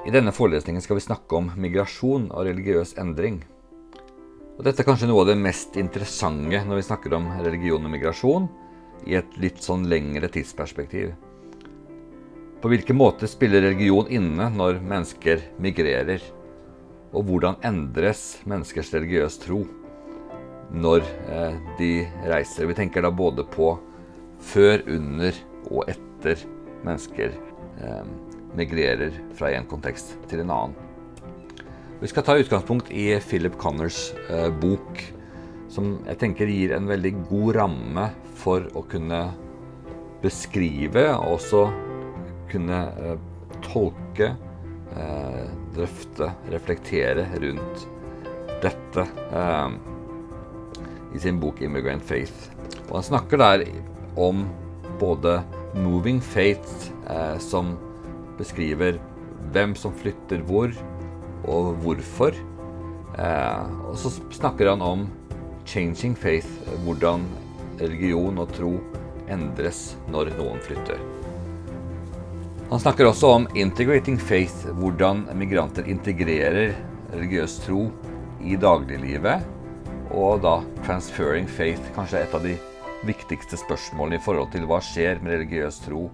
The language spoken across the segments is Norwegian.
I denne forelesningen skal vi snakke om migrasjon og religiøs endring. Og dette er kanskje noe av det mest interessante når vi snakker om religion og migrasjon i et litt sånn lengre tidsperspektiv. På hvilken måte spiller religion inne når mennesker migrerer? Og hvordan endres menneskers religiøs tro når eh, de reiser? Vi tenker da både på før, under og etter mennesker eh, migrerer fra en kontekst til en annen. Vi skal ta utgangspunkt i Philip Connors eh, bok, som jeg tenker gir en veldig god ramme for å kunne beskrive og også kunne eh, tolke, eh, drøfte, reflektere rundt dette eh, i sin bok 'Immigrant Faith'. Og han snakker der om både 'moving faith', eh, som beskriver hvem som flytter hvor, og hvorfor. Eh, og så snakker han om 'changing faith', hvordan religion og tro endres når noen flytter. Han snakker også om 'integrating faith', hvordan migranter integrerer religiøs tro i dagliglivet. Og da 'transferring faith', kanskje et av de viktigste spørsmålene i forhold til hva skjer med religiøs tro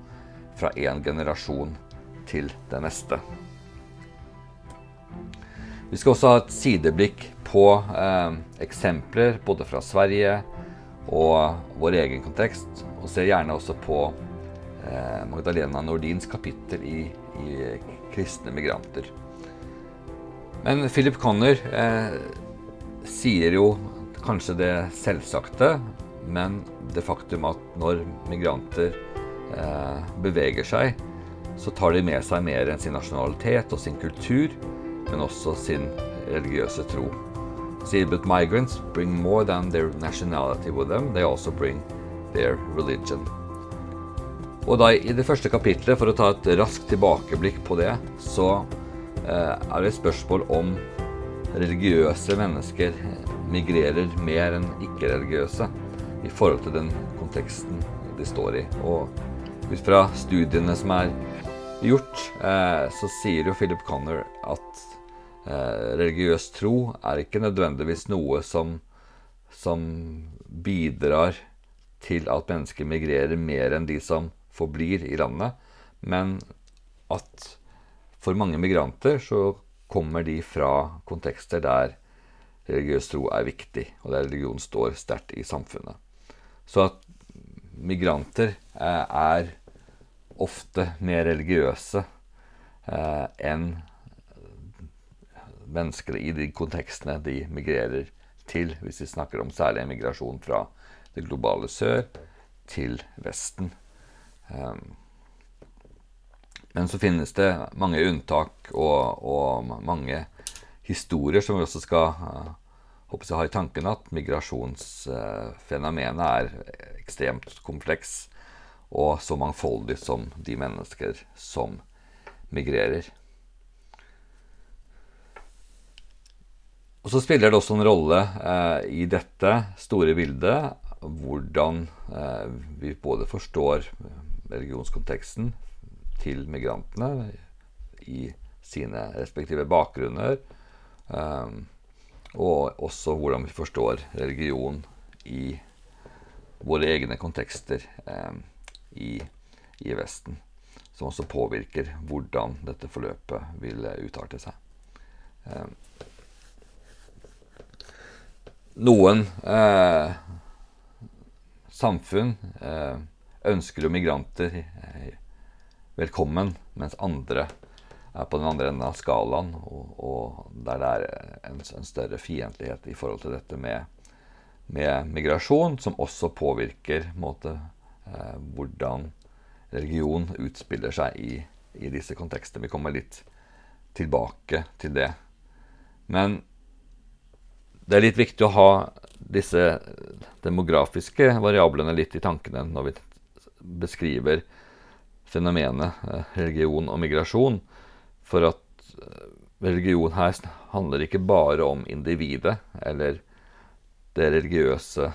fra én generasjon til det neste. Vi skal også ha et sideblikk på eh, eksempler både fra Sverige og vår egen kontekst, og se gjerne også på eh, Magdalena Nordins kapittel i, i, kristne migranter. Men Philip Conner eh, sier jo kanskje det selvsagte, men det faktum at når migranter eh, beveger seg, så tar de med seg mer enn sin nasjonalitet og sin kultur, men også sin religiøse tro. But migrants bring more than their nationality with them, they also bring their religion. Og da I det første kapitlet, for å ta et raskt tilbakeblikk på det, så eh, er det et spørsmål om religiøse mennesker migrerer mer enn ikke-religiøse i forhold til den konteksten de står i. Og ut fra studiene som er gjort, eh, så sier jo Philip Connor at eh, religiøs tro er ikke nødvendigvis noe som, som bidrar til at mennesker migrerer mer enn de som forblir i landet, men at for mange migranter så kommer de fra kontekster der religiøs tro er viktig, og der religion står sterkt i samfunnet. Så at migranter eh, er ofte mer religiøse eh, enn mennesker i de kontekstene de migrerer til, hvis vi snakker om særlig migrasjon fra det globale sør til Vesten. Um, men så finnes det mange unntak og, og mange historier som vi også skal uh, håper jeg ha i tanken at migrasjonsfenomenet er ekstremt kompleks og så mangfoldig som de mennesker som migrerer. Og Så spiller det også en rolle eh, i dette store bildet hvordan eh, vi både forstår religionskonteksten til migrantene i sine respektive bakgrunner, eh, og også hvordan vi forstår religion i våre egne kontekster. Eh, i, i Vesten. Som også påvirker hvordan dette forløpet vil utarte seg. Eh, noen eh, samfunn eh, ønsker jo migranter eh, velkommen, mens andre er på den andre enden av skalaen, og, og der det er en, en, større fiendtlighet i forhold til dette med, med migrasjon, som også påvirker måte, hvordan religion utspiller seg i, i disse kontekstene. Vi kommer litt tilbake til det. Men det er litt viktig å ha disse demografiske variablene litt i tankene når vi beskriver fenomenet eh, religion og migrasjon. For at eh, religion her handler ikke bare om individet eller det religiøse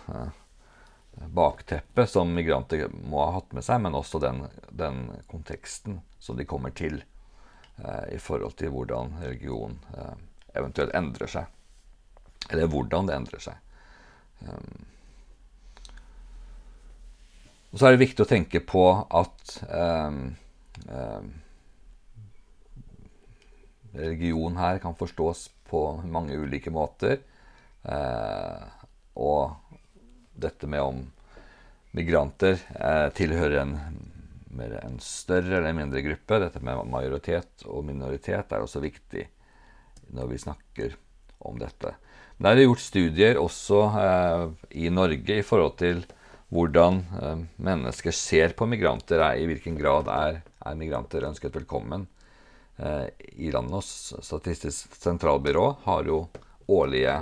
bakteppet som migranter må ha hatt med seg, men også den, den konteksten som de kommer til. i forhold til hvordan religion eventuelt endrer seg. Eller hvordan det endrer seg. Um, og så er det viktig å tenke på at um, um, religion her kan forstås på mange ulike måter. Uh, og dette med om migranter eh, tilhører en, en, større eller mindre gruppe, dette med majoritet og minoritet, er også viktig når vi snakker om dette. Men det er gjort studier også eh, i Norge i forhold til hvordan eh, mennesker ser på migranter, er, i hvilken grad er, er migranter ønsket velkommen eh, i landet. Statistisk sentralbyrå har jo årlige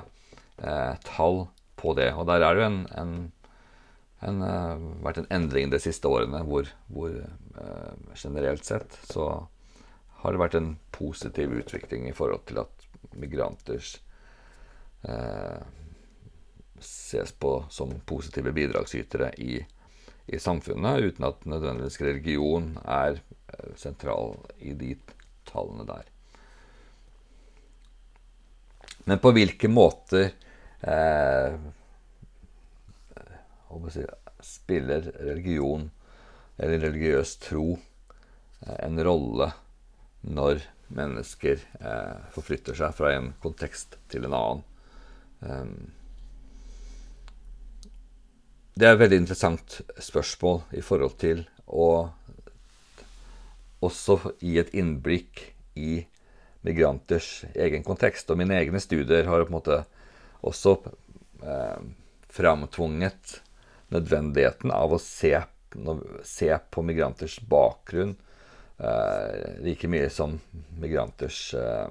eh, tall på det. Og der er det jo en, en, en, uh, vært en endring de siste årene hvor, hvor uh, generelt sett så har det vært en positiv utvikling i forhold til at migranters uh, ses på som positive bidragsytere i, i samfunnet, uten at nødvendigvis religion er sentral i de tallene der. Men på hvilke måter eh, si, spiller religion eller religiøs tro eh, en rolle når mennesker eh, forflytter seg fra en kontekst til en annen? Um, det er et veldig interessant spørsmål i forhold til å også gi et innblikk i migranters egen kontekst. Og mine egne studier har på en måte også eh, framtvunget nødvendigheten av å se, se på migranters bakgrunn eh, like mye som migranters eh,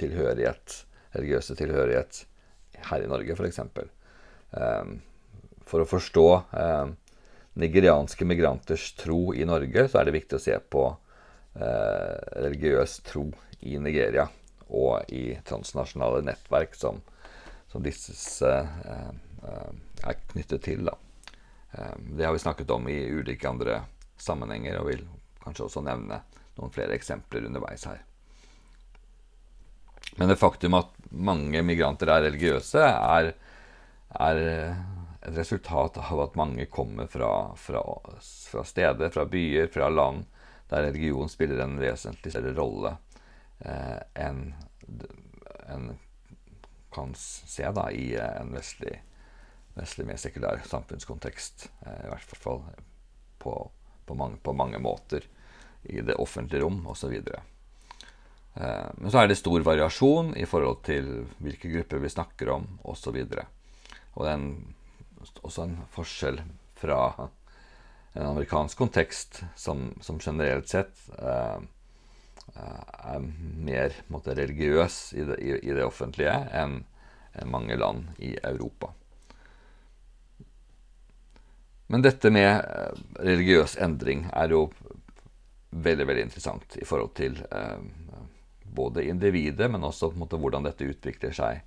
tilhørighet, religiøse tilhørighet her i Norge, f.eks. Um, for å forstå eh, nigerianske migranters tro i Norge, så er det viktig å se på eh, religiøs tro i Nigeria og i transnasjonale nettverk som, som disse eh, eh, er knyttet til. Da. Eh, det har vi snakket om i ulike andre sammenhenger, og vil kanskje også nevne noen flere eksempler underveis her. Men det faktum at mange migranter er religiøse, er, er et resultat av at mange kommer fra, fra, fra, steder, fra byer, fra land der religion spiller en vesentlig større rolle eh, enn en kan se da, i en vestlig, vestlig mer sekulær samfunnskontekst. Eh, I hvert fall på, på, mange, på, mange, måter i det offentlige rom osv. Eh, men så er det stor variasjon i forhold til hvilke grupper vi snakker om osv. Og, og en, også en forskjell fra en amerikansk kontekst som, som generelt sett eh, er mer måtte, religiøs i det, i, i det, offentlige enn en mange land i Europa. Men dette med eh, religiøs endring er jo veldig veldig interessant i forhold til eh, både individet, men også på en måte, hvordan dette utvikler seg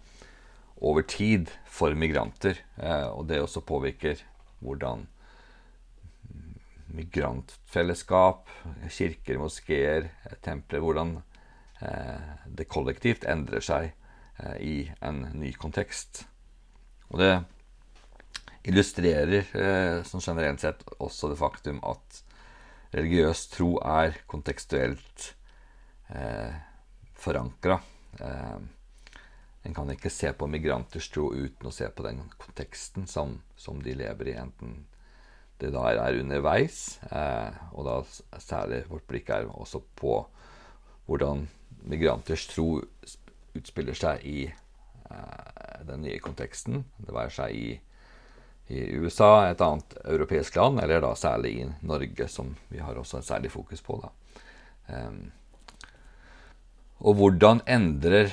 over tid for migranter. Eh, og det også påvirker hvordan migrantfellesskap, kirker, moskeer, templer Hvordan det kollektivt endrer seg eh, i en ny kontekst. Og det illustrerer eh, som generelt sett også det faktum at religiøs tro er kontekstuelt eh, forankra. Eh, en kan ikke se på migranters tro uten å se på den konteksten som, som de lever i, enten det da er underveis, eh, og da særlig vårt blikk er også på hvordan migranters tro utspiller seg i eh, den nye konteksten. Det være seg i, i, USA, et annet europeisk land, eller da særlig i Norge, som vi har også et særlig fokus på. Um, og hvordan endrer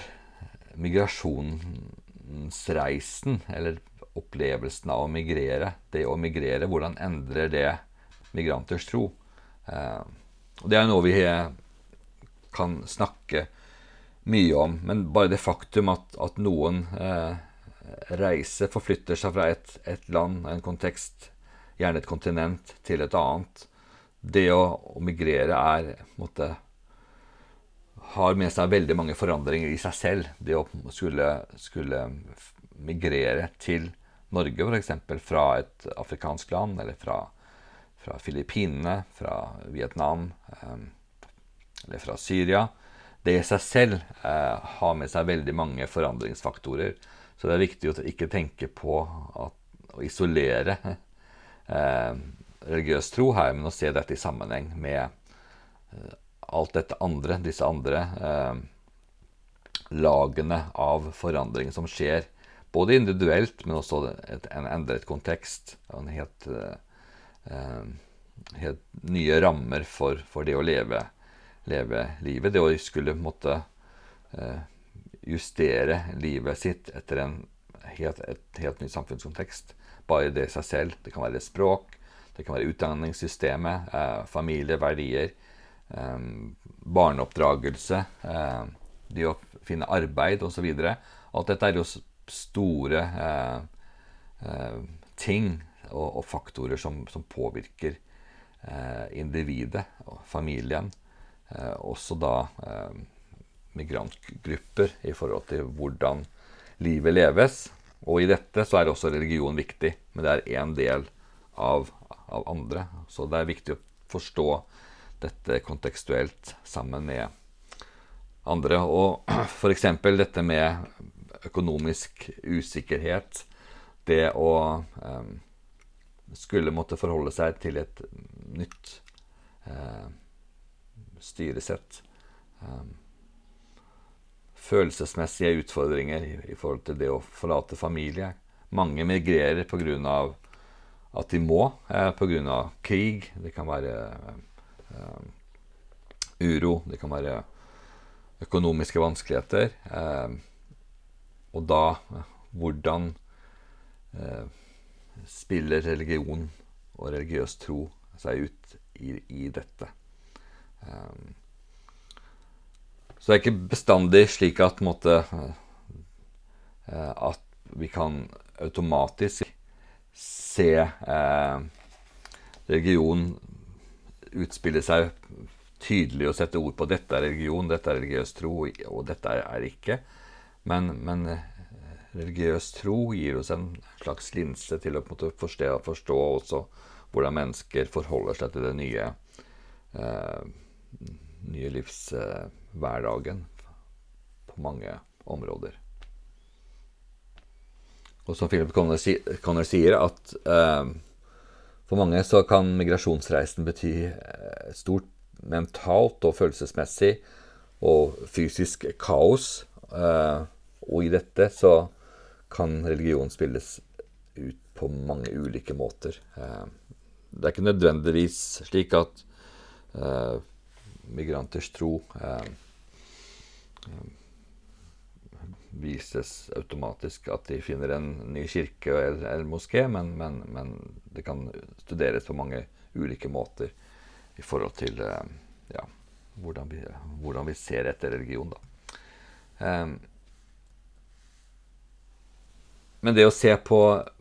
migrasjonsreisen, eller opplevelsen av å migrere, det å migrere, hvordan endrer det migranters tro? Eh, og Det er noe vi kan snakke mye om, men bare det faktum at, at noen eh, reiser, forflytter seg fra et, et, land, en kontekst, gjerne et kontinent, til et annet Det å, å migrere er måtte, har med seg veldig mange forandringer i seg selv. Det å skulle, skulle migrere til Norge, f.eks. fra et afrikansk land, eller fra, fra Filippinene, fra Vietnam eh, eller fra Syria. Det i seg selv eh, har med seg veldig mange forandringsfaktorer. Så det er viktig å ikke tenke på at, å isolere eh, religiøs tro her, men å se dette i sammenheng med eh, alt dette andre, disse andre eh, lagene av forandring som skjer. Både individuelt, men også et, en endret kontekst. En helt, eh, helt nye rammer for, for, det å leve, leve livet. Det å skulle måtte eh, justere livet sitt etter en helt, et helt ny samfunnskontekst. Bare det i seg selv. Det kan være språk, det kan være utdanningssystemet, eh, familie, verdier, eh, barneoppdragelse, eh, det å finne arbeid osv. Alt dette er jo store eh, eh, ting og, og, faktorer som, som påvirker eh, individet og familien. Også da migrantgrupper i forhold til hvordan livet leves. Og i dette så er også religion viktig, men det er én del av av andre. Så det er viktig å forstå dette kontekstuelt sammen med andre. Og f.eks. dette med økonomisk usikkerhet. Det å eh, skulle måtte forholde seg til et nytt uh, styresett. Um, følelsesmessige utfordringer i, i, forhold til det å forlate familie. Mange migrerer pga at de må eh, pga. krig. Det kan være eh, uro. Det kan være økonomiske vanskeligheter. Eh, og da hvordan eh, spiller religion og religiøs tro seg ut i, i dette? Eh, så det er ikke bestandig slik at, måte, at vi kan automatisk se eh, religion utspille seg tydelig og sette ord på dette er religion, dette er religiøs tro, og dette er ikke. Men, men eh, religiøs tro gir oss en slags linse til å forstå, forstå også hvordan mennesker forholder seg til det nye, eh, nye livshverdagen på mange områder. Og som Philip Conner sier, at eh, for mange så kan migrasjonsreisen bety eh, stort mentalt og følelsesmessig og fysisk kaos. Eh, og i dette så kan religion spilles ut på mange ulike måter. Eh, det er ikke nødvendigvis slik at eh, migranters tro eh, vises automatisk at de finner en ny kirke eller, eller moské, men, men, men, det kan studeres på mange ulike måter i forhold til eh, ja, hvordan, vi, hvordan, vi, ser etter religion. Um, men det å se på,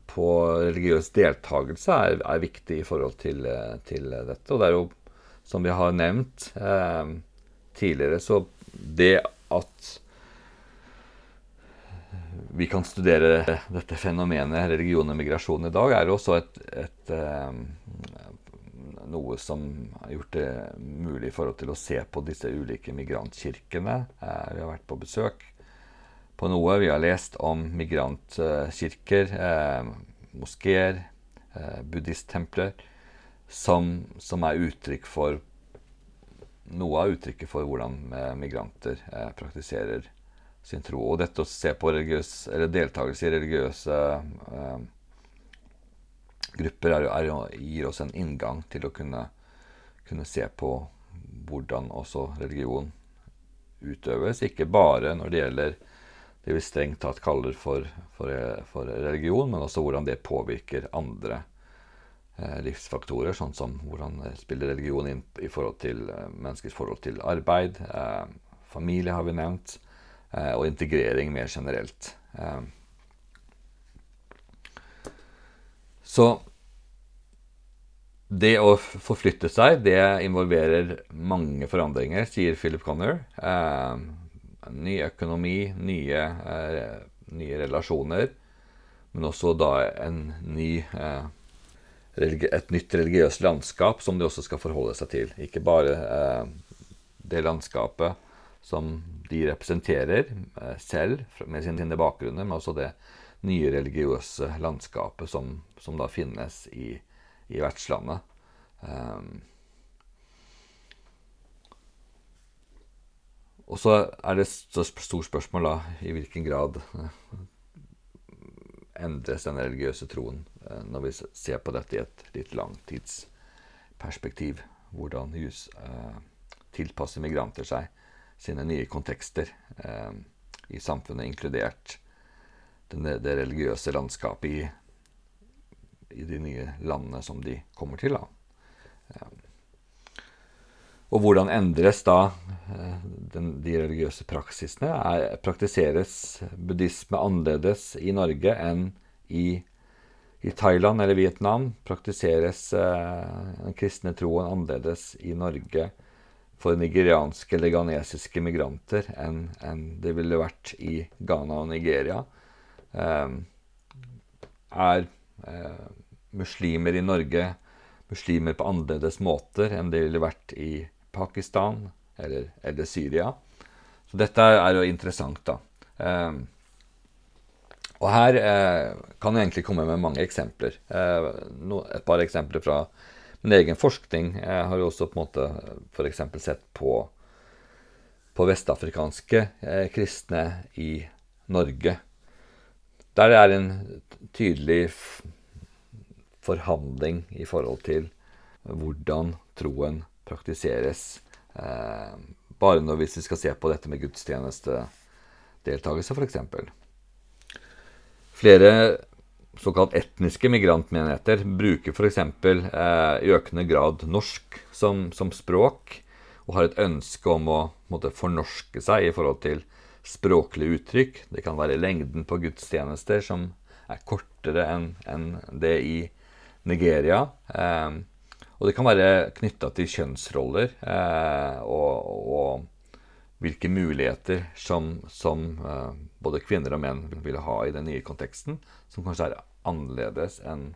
på religiøs deltakelse er, er, viktig i forhold til, eh, til, dette. Og det er jo, som vi har nevnt eh, tidligere, så det at vi kan studere dette fenomenet religion og migrasjon i dag, er også et, et, eh, noe som har gjort det mulig i forhold til å se på disse ulike migrantkirkene. Eh, vi har vært på besøk på noe. Vi har lest om migrantkirker, eh, moskeer, buddhisttempler, som, som, er uttrykk for noe av uttrykket for hvordan eh, migranter eh, praktiserer sin tro. Og dette å se på religiøs, deltakelse i religiøse eh, grupper er, er, gir oss en inngang til å kunne, kunne, se på hvordan også religion utøves. Ikke bare når det gjelder det vi strengt tatt kaller for, for, for religion, men også hvordan det påvirker andre eh, livsfaktorer, sånn som hvordan spiller religion inn i forhold til menneskers forhold til arbeid. Eh, familie har vi nevnt. Eh, og integrering mer generelt. Eh, så det å forflytte seg, det involverer mange forandringer, sier Philip Conner. Eh, ny økonomi, nye, eh, nye, relasjoner, men også da en ny eh, et nytt religiøst landskap som de også skal forholde seg til. Ikke bare eh, det landskapet som de representerer eh, selv med sine sine, bakgrunner, men også det nye religiøse landskapet som, som da finnes i, i vertslandet. Um, og så er det et stort spørsmål da, i hvilken grad uh, endres den religiøse troen når vi ser på dette i et litt langtidsperspektiv. Hvordan hus uh, tilpasser migranter seg sine nye kontekster i samfunnet, inkludert det, religiøse landskapet i i de nye landene som de kommer til. Da. Og hvordan endres da eh, den, de religiøse praksisene? Er, praktiseres buddhisme annerledes i Norge enn i, i Thailand eller Vietnam? Praktiseres eh, den kristne troen annerledes i Norge for nigerianske eller ghanesiske migranter enn, det ville vært i Ghana og Nigeria? Eh, er eh, muslimer i Norge muslimer på annerledes måter enn det ville vært i Pakistan eller, eller Syria. Så dette er jo interessant, da. Og her eh, kan jeg egentlig komme med mange eksempler. Eh, no, et par eksempler fra min egen forskning. Jeg har jo også på en måte f.eks. sett på, på vestafrikanske eh, kristne i Norge. Der det er en tydelig forhandling i forhold til hvordan troen praktiseres. Eh, bare når vi skal se på dette med gudstjenestedeltakelse, f.eks. Flere såkalt etniske migrantmenigheter bruker f.eks. Eh, i økende grad norsk som, som, språk, og har et ønske om å måtte, fornorske seg i forhold til språklige uttrykk. Det kan være lengden på gudstjenester som er kortere enn en det i Nigeria. Eh, og det kan være knytta til kjønnsroller eh, og, og, hvilke muligheter som, som uh, både kvinner og menn vil ha i den nye konteksten, som kanskje er annerledes enn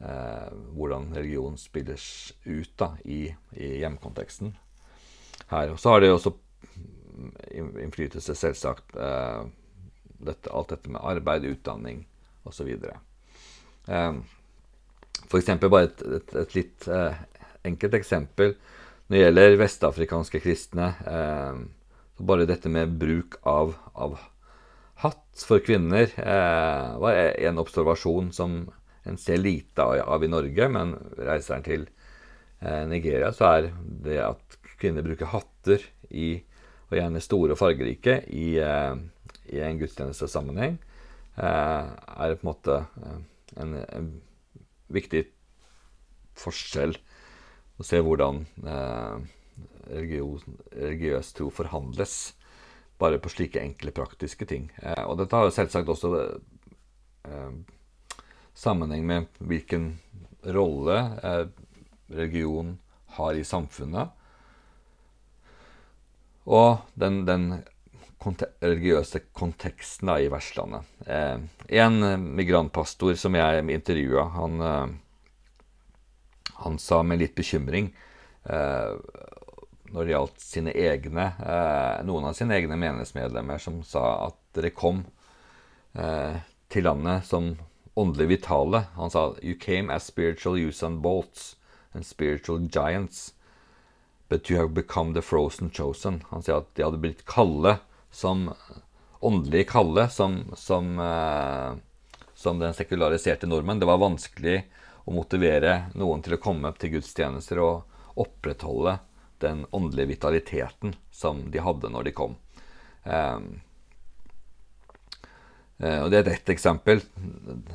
uh, hvordan religion spilles ut da, i, i hjemkonteksten. Her. Så har det også innflytelse, selvsagt, uh, dette, alt dette med arbeid, utdanning osv. Eh, F.eks. bare et, et, et litt enkelt eksempel når det gjelder vestafrikanske kristne. Eh, bare dette med bruk av, av hatt for kvinner eh, var en observasjon som en ser lite av, i Norge, men reiser en til eh, Nigeria, så er det at kvinner bruker hatter i, og gjerne store og fargerike, i, eh, i en gudstjenestesammenheng, eh, er på en måte en, en viktig forskjell å se hvordan eh, religiøs tro forhandles bare på slike enkle, praktiske ting. Eh, og dette har jo selvsagt også eh, sammenheng med hvilken rolle eh, religion har i samfunnet. Og den, den konte religiøse konteksten da, i vertslandet. Eh, en migrantpastor som jeg intervjua, han, eh, han sa med litt bekymring eh, når det gjaldt sine egne, eh, noen av sine egne menighetsmedlemmer, som sa at dere kom eh, til landet som åndelig vitale. Han sa You came as spiritual use and bolts and spiritual giants. But you have become the frozen chosen. Han sier at de hadde blitt kalde som åndelig kalde som, som, eh, som, den sekulariserte nordmenn. Det var vanskelig å motivere noen til å komme til gudstjenester og opprettholde den åndelige vitaliteten som de hadde når de kom. Eh, eh, og Det er ett eksempel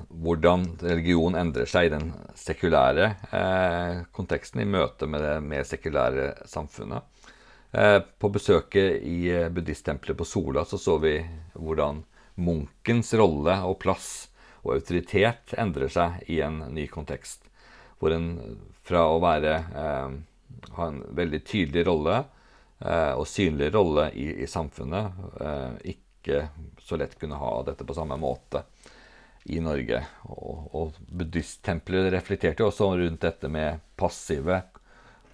hvordan religion endrer seg i den sekulære eh, konteksten i møte med det mer sekulære samfunnet. Eh, på besøket i buddhisttempelet på Sola så så vi hvordan munkens rolle og plass og autoritet endrer seg i en ny kontekst. hvor en fra å være eh, ha en veldig tydelig rolle eh, og synlig rolle i, i samfunnet, eh, ikke så lett kunne ha dette på samme måte i Norge. Og, og buddhisttempler reflekterte jo også rundt dette med passive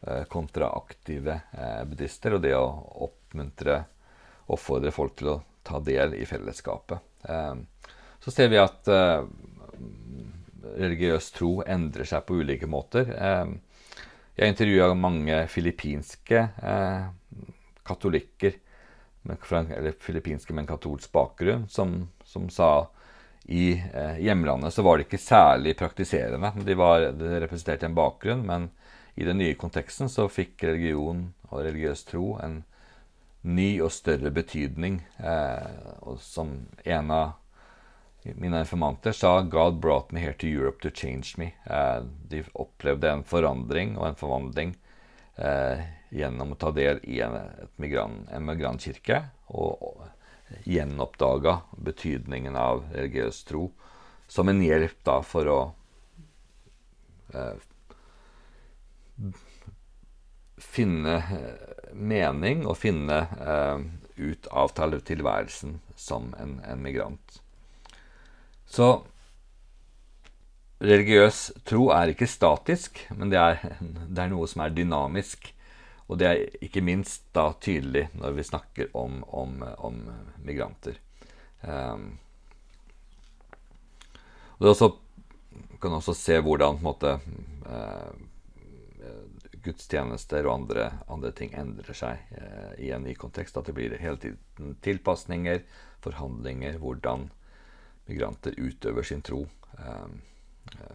eh, kontra aktive buddhister, og det å oppmuntre, oppfordre folk til å ta del i fellesskapet. Så ser vi at religiøs tro endrer seg på ulike måter. Jeg intervjua mange filippinske eh, katolikker, eller filippinske med en katolsk bakgrunn, som, som sa i eh, hjemlandet så var de ikke særlig praktiserende. De, var, de representerte en bakgrunn, men i den nye konteksten så fikk religion og religiøs tro en ny og større betydning. Eh, og som en av mine informanter sa 'God brought me here to Europe to change me'. Eh, de opplevde en forandring og en forvandling eh, gjennom å ta del i en, migrant, en migrantkirke. Og, og gjenoppdaga betydningen av religiøs tro som en hjelp da for å eh, finne eh, mening og finne eh, ut av tilværelsen som en, en migrant. Så religiøs tro er ikke statisk, men det er, det er, noe som er dynamisk. Og det er ikke minst da tydelig når vi snakker om, om, om migranter. Um, og det også, kan også se hvordan på en måte, uh, gudstjenester og andre, andre, ting endrer seg uh, i en ny kontekst. At det blir hele tiden tilpasninger, forhandlinger, hvordan migranter utøver sin tro.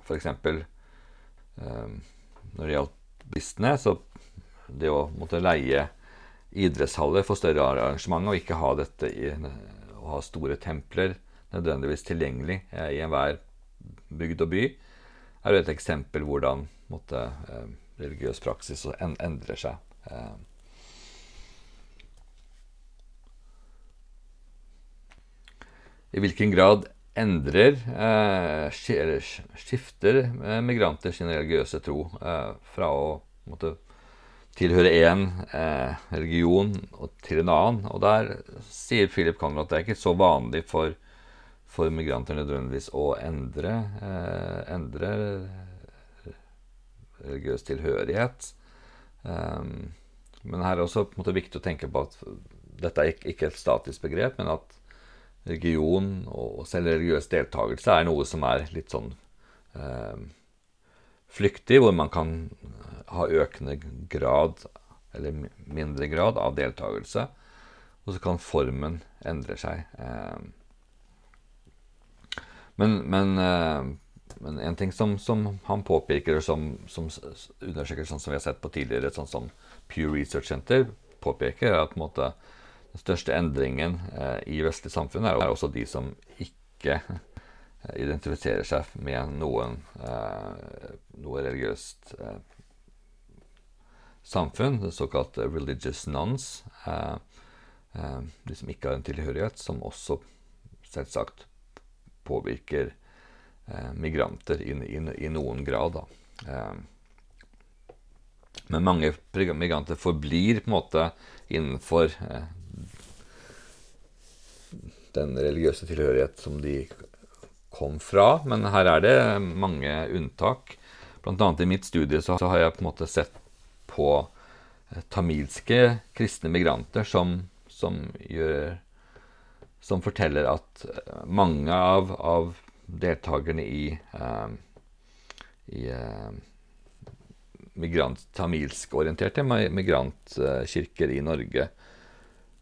For F.eks. Um, når det gjaldt businessene, så det å måtte leie idrettshaller for større arrangement og ikke ha dette i, å ha store templer nødvendigvis tilgjengelig eh, i enhver bygd og by, er jo et eksempel hvordan måtte, eh, religiøs praksis endrer seg. Eh. I hvilken grad endrer, eller skifter eh, migranter sin religiøse tro eh, fra å måtte, tilhøre én eh, religion til en annen. Og der sier Philip Conrad at det er ikke så vanlig for, for migranter nødvendigvis å endre, eh, endre religiøs tilhørighet. Men her er det også måte, viktig å tenke på at dette er ikke et statisk begrep, men at religion og selv religiøs deltakelse er noe som er litt sånn eh, flyktig, hvor man kan ha økende grad eller mindre grad av deltakelse. Og så kan formen endre seg. Eh, men, men, eh, men, en ting som, som han påpeker, som, som undersøkelser som vi har sett på tidligere, sånn som Pew Research Center påpeker, er at på en måte, den største endringen eh, i vestlig samfunn er, også de som ikke eh, identifiserer seg med noen, eh, noe religiøst samfunn, det såkalte religious nuns. De som ikke har en tilhørighet, som også selvsagt påvirker migranter i, i, i, noen grad. men mange migranter forblir på en måte innenfor den religiøse tilhørighet som de kom fra. Men her er det mange unntak. Blant annet i mitt studie så har jeg på en måte sett på eh, tamilske kristne migranter som, som, gjør, som forteller at eh, mange av, av deltakerne i, eh, i eh, migrant, tamilskorienterte migrantkirker i Norge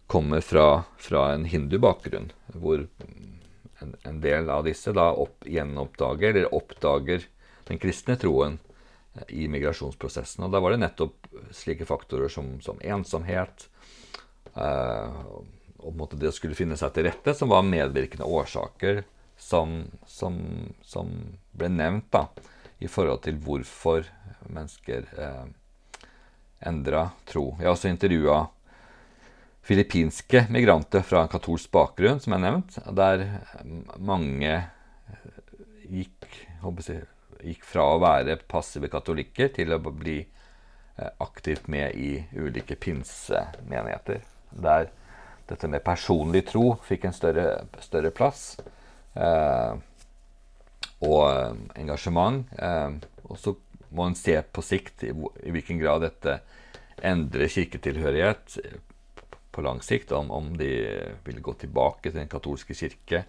kommer fra, fra en hindu-bakgrunn, hvor en, en, del av disse da opp, gjenoppdager eller oppdager den kristne troen eh, i migrasjonsprosessen. Og da var det nettopp slike faktorer som, som ensomhet eh, og det å skulle finne seg til rette, som var medvirkende årsaker som, som, som ble nevnt da, i forhold til hvorfor mennesker eh, endra tro. Jeg har også intervjua filippinske migranter fra en katolsk bakgrunn, som er nevnt, der mange gikk jeg, gikk fra å være passive katolikker til å bli eh, aktivt med i ulike pinsemenigheter. Der dette med personlig tro fikk en større, større plass. Eh, og eh, engasjement. Eh, og så må en se på sikt i, i, hvilken grad dette endrer kirketilhørighet på lang sikt. Om, om de vil gå tilbake til den katolske kirke,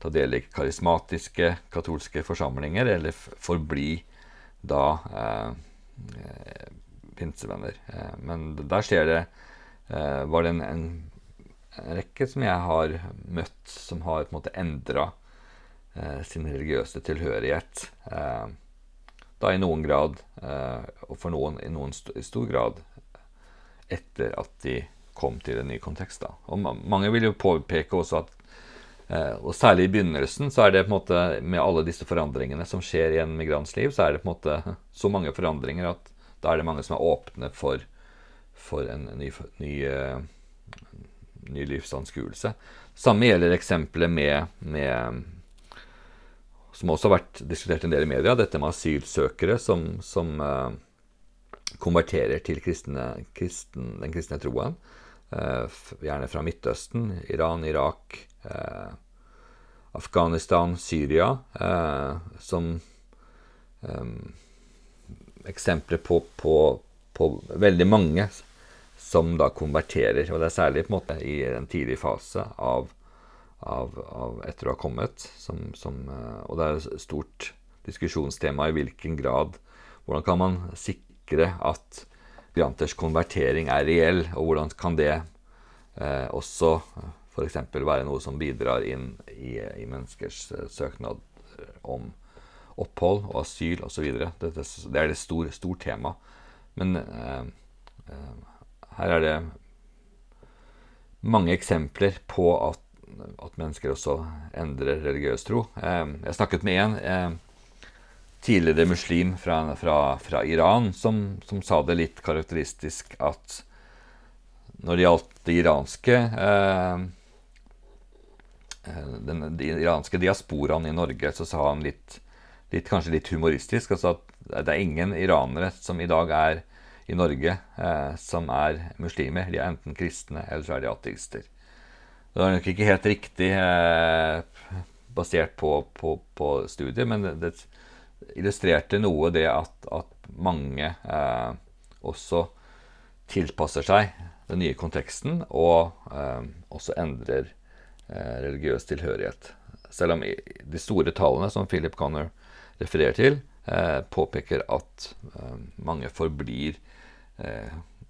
ta del i karismatiske katolske forsamlinger, eller forbli da eh, eh, pinsevenner. Eh, men der skjer det eh, var det en, en, rekke som jeg har møtt, som har på en måte endra eh, sin religiøse tilhørighet. Eh, da i noen grad, og for noen i noen st i stor grad, etter at de kom til en ny kontekst. Da. Og mange vil jo påpeke også at Eh, og særlig i begynnelsen så er det på en måte med alle disse forandringene som skjer i en migrants liv, så er det på en måte så mange forandringer at da er det mange som er åpne for, for en ny, ny, uh, ny livsanskuelse. Samme gjelder eksempelet med, med, Som også har vært diskutert en del i media, dette med asylsøkere som, som uh, konverterer til kristne, kristen, den kristne troen. Uh, gjerne fra Midtøsten, Iran, Irak, eh, Afghanistan, Syria eh, som eh, eksempler på, på, på, veldig mange som da konverterer. Og det er særlig på en måte i en tidlig fase av, av, av etter å ha kommet. Som, som, eh, og det er et stort diskusjonstema i hvilken grad Hvordan kan man sikre at migranters konvertering er reell, og hvordan kan det eh, også f.eks. være noe som bidrar inn i, i menneskers uh, søknad eh, om opphold og asyl osv. Det, er et stort stor tema. Men uh, uh, her er det mange eksempler på at, at mennesker også endrer religiøs tro. jeg snakket med en tidligere muslim fra, fra, fra Iran som, som, sa det litt karakteristisk at når det gjaldt det iranske eh, Eh, den, den iranske diasporaen i Norge, så sa han litt, litt, kanskje litt humoristisk altså at det er ingen iranere som i dag er i Norge eh, som er muslimer. De er enten kristne eller så er de ateister. Det er nok ikke helt riktig eh, basert på, på, på, studiet, men det, det illustrerte noe det at, at mange eh, også tilpasser seg den nye konteksten og eh, også endrer Eh, religiøs tilhørighet. Selv om de store tallene som Philip Connor refererer til, eh, påpeker at eh, mange forblir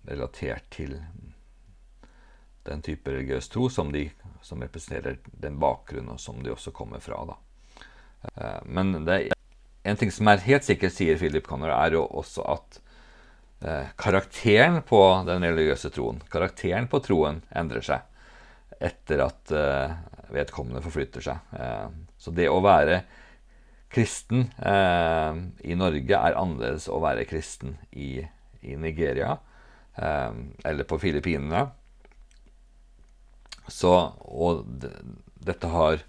relatert til den type religiøs tro som, de, som representerer den bakgrunnen som de også kommer fra. Da. Men det er en ting som er helt sikkert, sier Philip Connor, er jo også at karakteren på den religiøse troen, karakteren på troen, endrer seg etter at eh, vedkommende forflytter seg. Eh, så det å være kristen uh, i Norge er annerledes å være kristen i, i Nigeria eller på Filippinene. Så, og dette har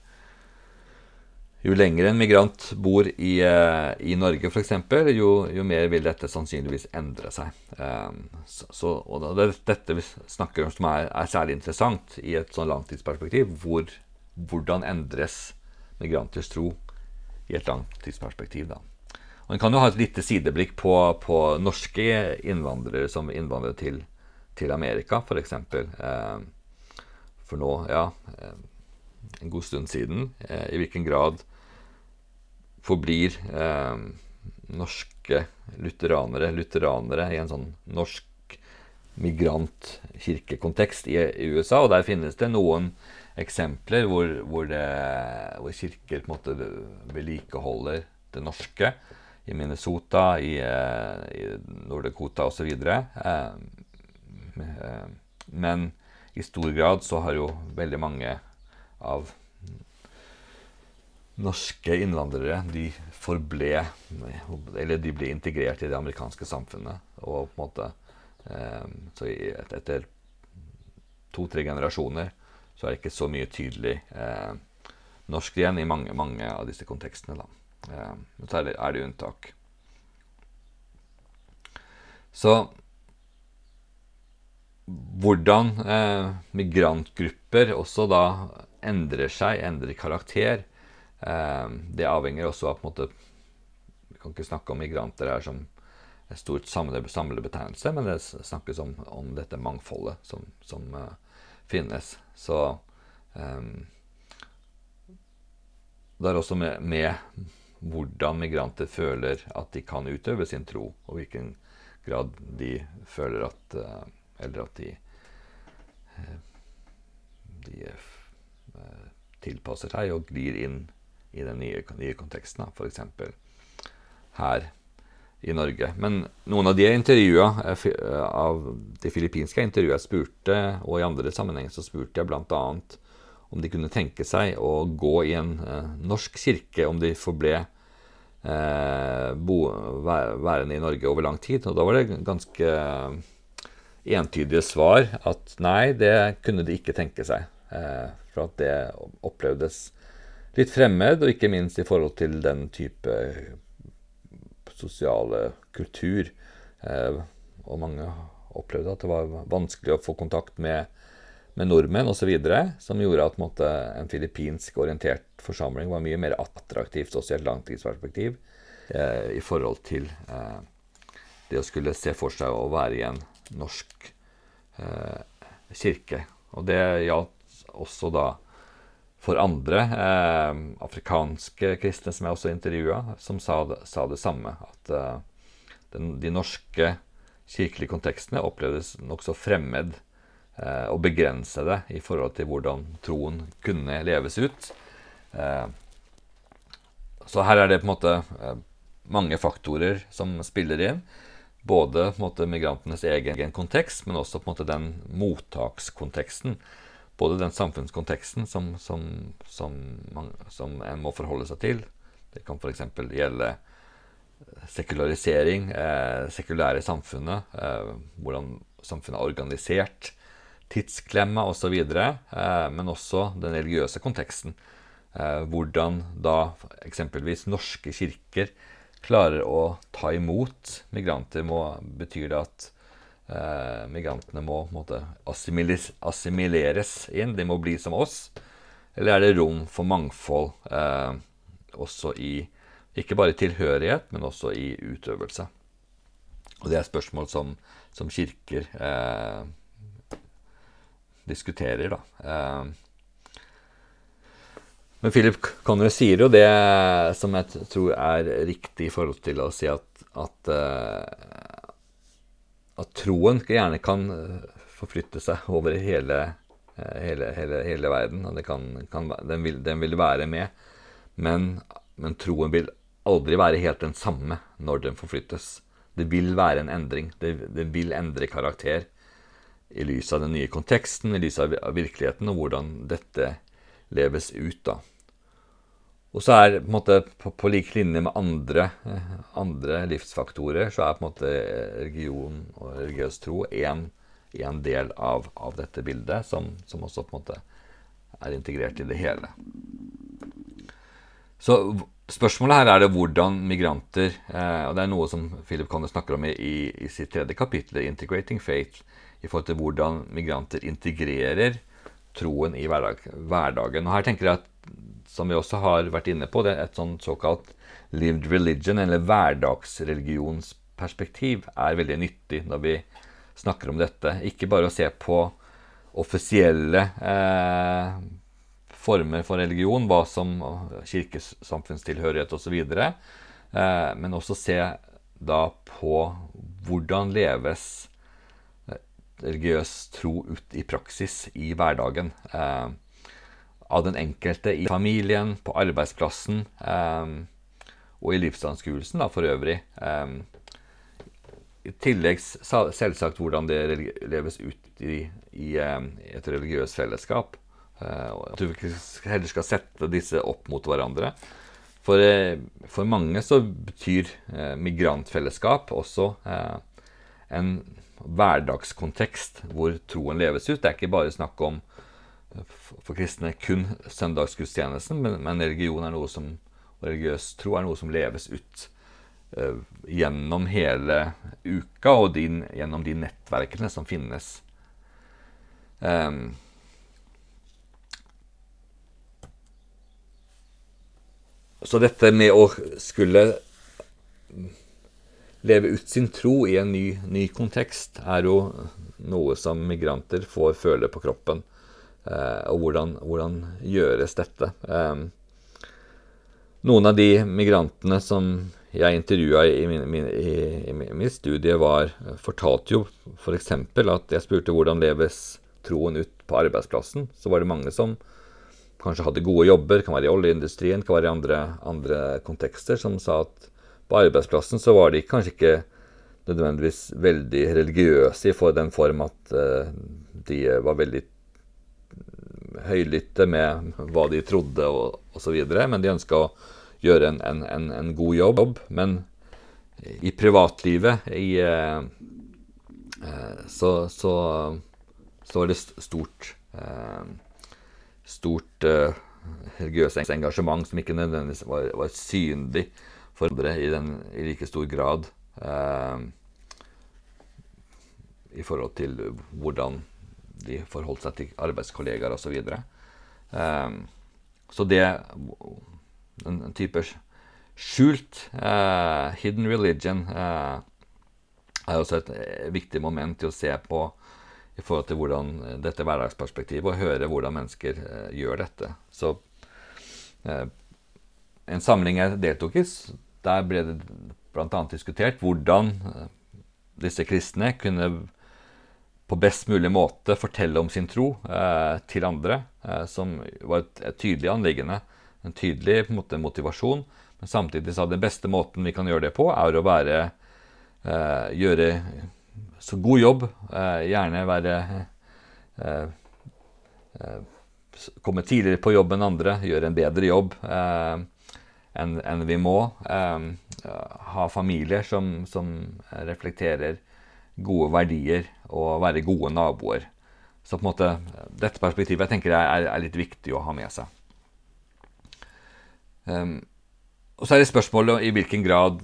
jo lenger en migrant bor i, uh, i Norge, f.eks., jo, jo mer vil dette sannsynligvis endre seg. Um, så, og det er dette vi snakker om som er, er særlig interessant i et sånn langtidsperspektiv. Hvor, hvordan endres migranters tro i et langtidsperspektiv? da. Og En kan jo ha et lite sideblikk på, på norske innvandrere som innvandrer til, til Amerika, f.eks. For, for nå, ja en god stund siden. Eh, I hvilken grad forblir eh, norske lutheranere lutheranere i en sånn norsk migrantkirkekontekst i, i USA. Og der finnes det noen eksempler hvor, hvor, det, hvor kirker på en måte vedlikeholder det norske. I Minnesota, i, eh, i Nord-Dakota osv. Eh, eh, men i stor grad så har jo veldig mange av norske innvandrere de forble Eller de ble integrert i det amerikanske samfunnet. Og på en måte eh, Så etter to-tre generasjoner så er det ikke så mye tydelig eh, norsk igjen i mange, mange av disse kontekstene. da. Eh, så er det, er det unntak. Så hvordan eh, migrantgrupper også da endrer seg, endrer karakter, det avhenger også av på en måte Vi kan ikke snakke om migranter her som en stort samlebetegnelse, men det snakkes om, om dette mangfoldet som, som uh, finnes. Så um, det er også med, med, hvordan migranter føler at de kan utøve sin tro, og hvilken grad de føler at uh, Eller at de, uh, de tilpasser seg og glir inn i den nye, nye konteksten. F.eks. her i Norge. Men noen av de intervjua eh, eh, av de filippinske intervjua jeg spurte, og i andre sammenhenger så spurte jeg bl.a. om de kunne tenke seg å gå i en eh, norsk kirke om de forble eh, bo, værende i Norge over lang tid. Og da var det ganske entydige svar at nei, det kunne de ikke tenke seg. Eh, for at det opplevdes litt fremmed, og ikke minst i forhold til den type sosiale kultur. Eh, og mange opplevde at det var vanskelig å få kontakt med, med nordmenn osv. Som gjorde at måte, en filippinsk orientert forsamling var mye mer attraktivt også i et langtidsperspektiv eh, i forhold til eh, det å skulle se for seg å være i en norsk eh, kirke. Og det gjaldt også da for andre eh, afrikanske kristne som jeg også intervjua, som sa sa det samme. At eh, den, de norske kirkelige kontekstene opplevdes nokså fremmed eh, og begrensede i forhold til hvordan troen kunne leves ut. Eh, så her er det på en måte eh, mange faktorer som spiller inn. Både på en måte, migrantenes egen kontekst, men også på en måte den mottakskonteksten både den samfunnskonteksten som, som, som, man, som en må forholde seg til. Det kan f.eks. gjelde sekularisering, eh, sekulære samfunnet, eh, hvordan samfunnet er organisert, tidsklemma osv., eh, men også den religiøse konteksten. Eh, hvordan da eksempelvis norske kirker klarer å ta imot migranter, må, betyr det at eh, migrantene må måte, assimileres, inn. De må bli som oss. Eller er det rom for mangfold eh, også i ikke bare tilhørighet, men også i utøvelse? Og det er spørsmål som, som kirker eh, diskuterer, da. Eh, men Philip Conner sier jo det som jeg tror er riktig i forhold til å si at, at uh, at troen gjerne kan eh, forflytte seg over hele, eh, hele, hele, hele verden. kan, kan, den, vil, den, vil, være med. Men, men, troen vil aldri være helt den samme når den forflyttes. Det vil være en endring. Det, det vil endre karakter i lys av den nye konteksten, i lys av virkeligheten, og hvordan dette leves ut. da. Og så er på, måte, på, på lik linje med andre, andre, livsfaktorer, så er på en måte religion og religiøs tro en, en del av, av, dette bildet, som, som, også på en måte er integrert i det hele. Så spørsmålet her er det hvordan migranter eh, Og det er noe som Philip Conner snakker om i, i, sitt tredje kapittel, 'Integrating Faith', i forhold til hvordan migranter integrerer troen i hverdag, hverdagen. Og her tenker jeg at som vi også har vært inne på, det er et sånt såkalt lived religion, eller hverdagsreligionsperspektiv, er veldig nyttig når vi snakker om dette. Ikke bare å se på offisielle eh, former for religion, hva som kirkesamfunnstilhørighet osv., eh, men også se da på hvordan leves eh, religiøs tro ut i praksis i hverdagen. Eh, av den enkelte i familien, på arbeidsplassen um, og i livsanskuelsen for øvrig. Um, I tillegg selvsagt hvordan det leves ut i, i um, et religiøst fellesskap. Uh, at du heller skal sette disse opp mot hverandre. For, uh, for mange så betyr uh, migrantfellesskap også en hverdagskontekst hvor troen leves ut. Det er ikke bare snakk om for kristne kun søndagsgudstjenesten, men, men, religion er noe som Og religiøs tro er noe som leves ut uh, gjennom hele uka, og din, gjennom de nettverkene som finnes. Um, så dette med å skulle leve ut sin tro i en ny, ny kontekst er jo noe som migranter får føle på kroppen. Eh, og hvordan, hvordan, gjøres dette? Eh, noen av de migrantene som jeg intervjua i, mitt studie, var, fortalte jo f.eks. For at jeg spurte hvordan leves troen ut på arbeidsplassen. Så var det mange som kanskje hadde gode jobber, kan være i oljeindustrien, kan være i andre, andre kontekster, som sa at på arbeidsplassen så var de kanskje ikke nødvendigvis veldig religiøse i for den form at uh, de var veldig høylytte med hva de trodde og osv., men de ønska å gjøre en, en, en, en, god jobb. Men i privatlivet i, uh, så, så, så, var det stort stort religiøst engasjement som ikke nødvendigvis var, var synlig for andre i, den, i like stor grad. I forhold til hvordan de forholdt seg til arbeidskollegaer osv. Så, uh, så det En, en type skjult uh, hidden religion uh, er også et viktig moment i å se på i forhold til hvordan dette hverdagsperspektivet, og høre hvordan mennesker gjør dette. Så en samling jeg deltok i, der ble det bl.a. diskutert hvordan disse kristne kunne på best mulig måte fortelle om sin tro eh, til andre, eh, som var et, et, tydelig anliggende. En tydelig en måte, motivasjon. Men samtidig sa den beste måten vi kan gjøre det på, er å være eh, Gjøre så god jobb. Eh, gjerne være eh, eh, Komme tidligere på jobb enn andre. Gjøre en bedre jobb enn en vi må. ha familier som, som reflekterer gode verdier og være gode naboer. Så på en måte, dette perspektivet jeg tenker er, er litt viktig å ha med seg. Um, og så er det spørsmålet i hvilken grad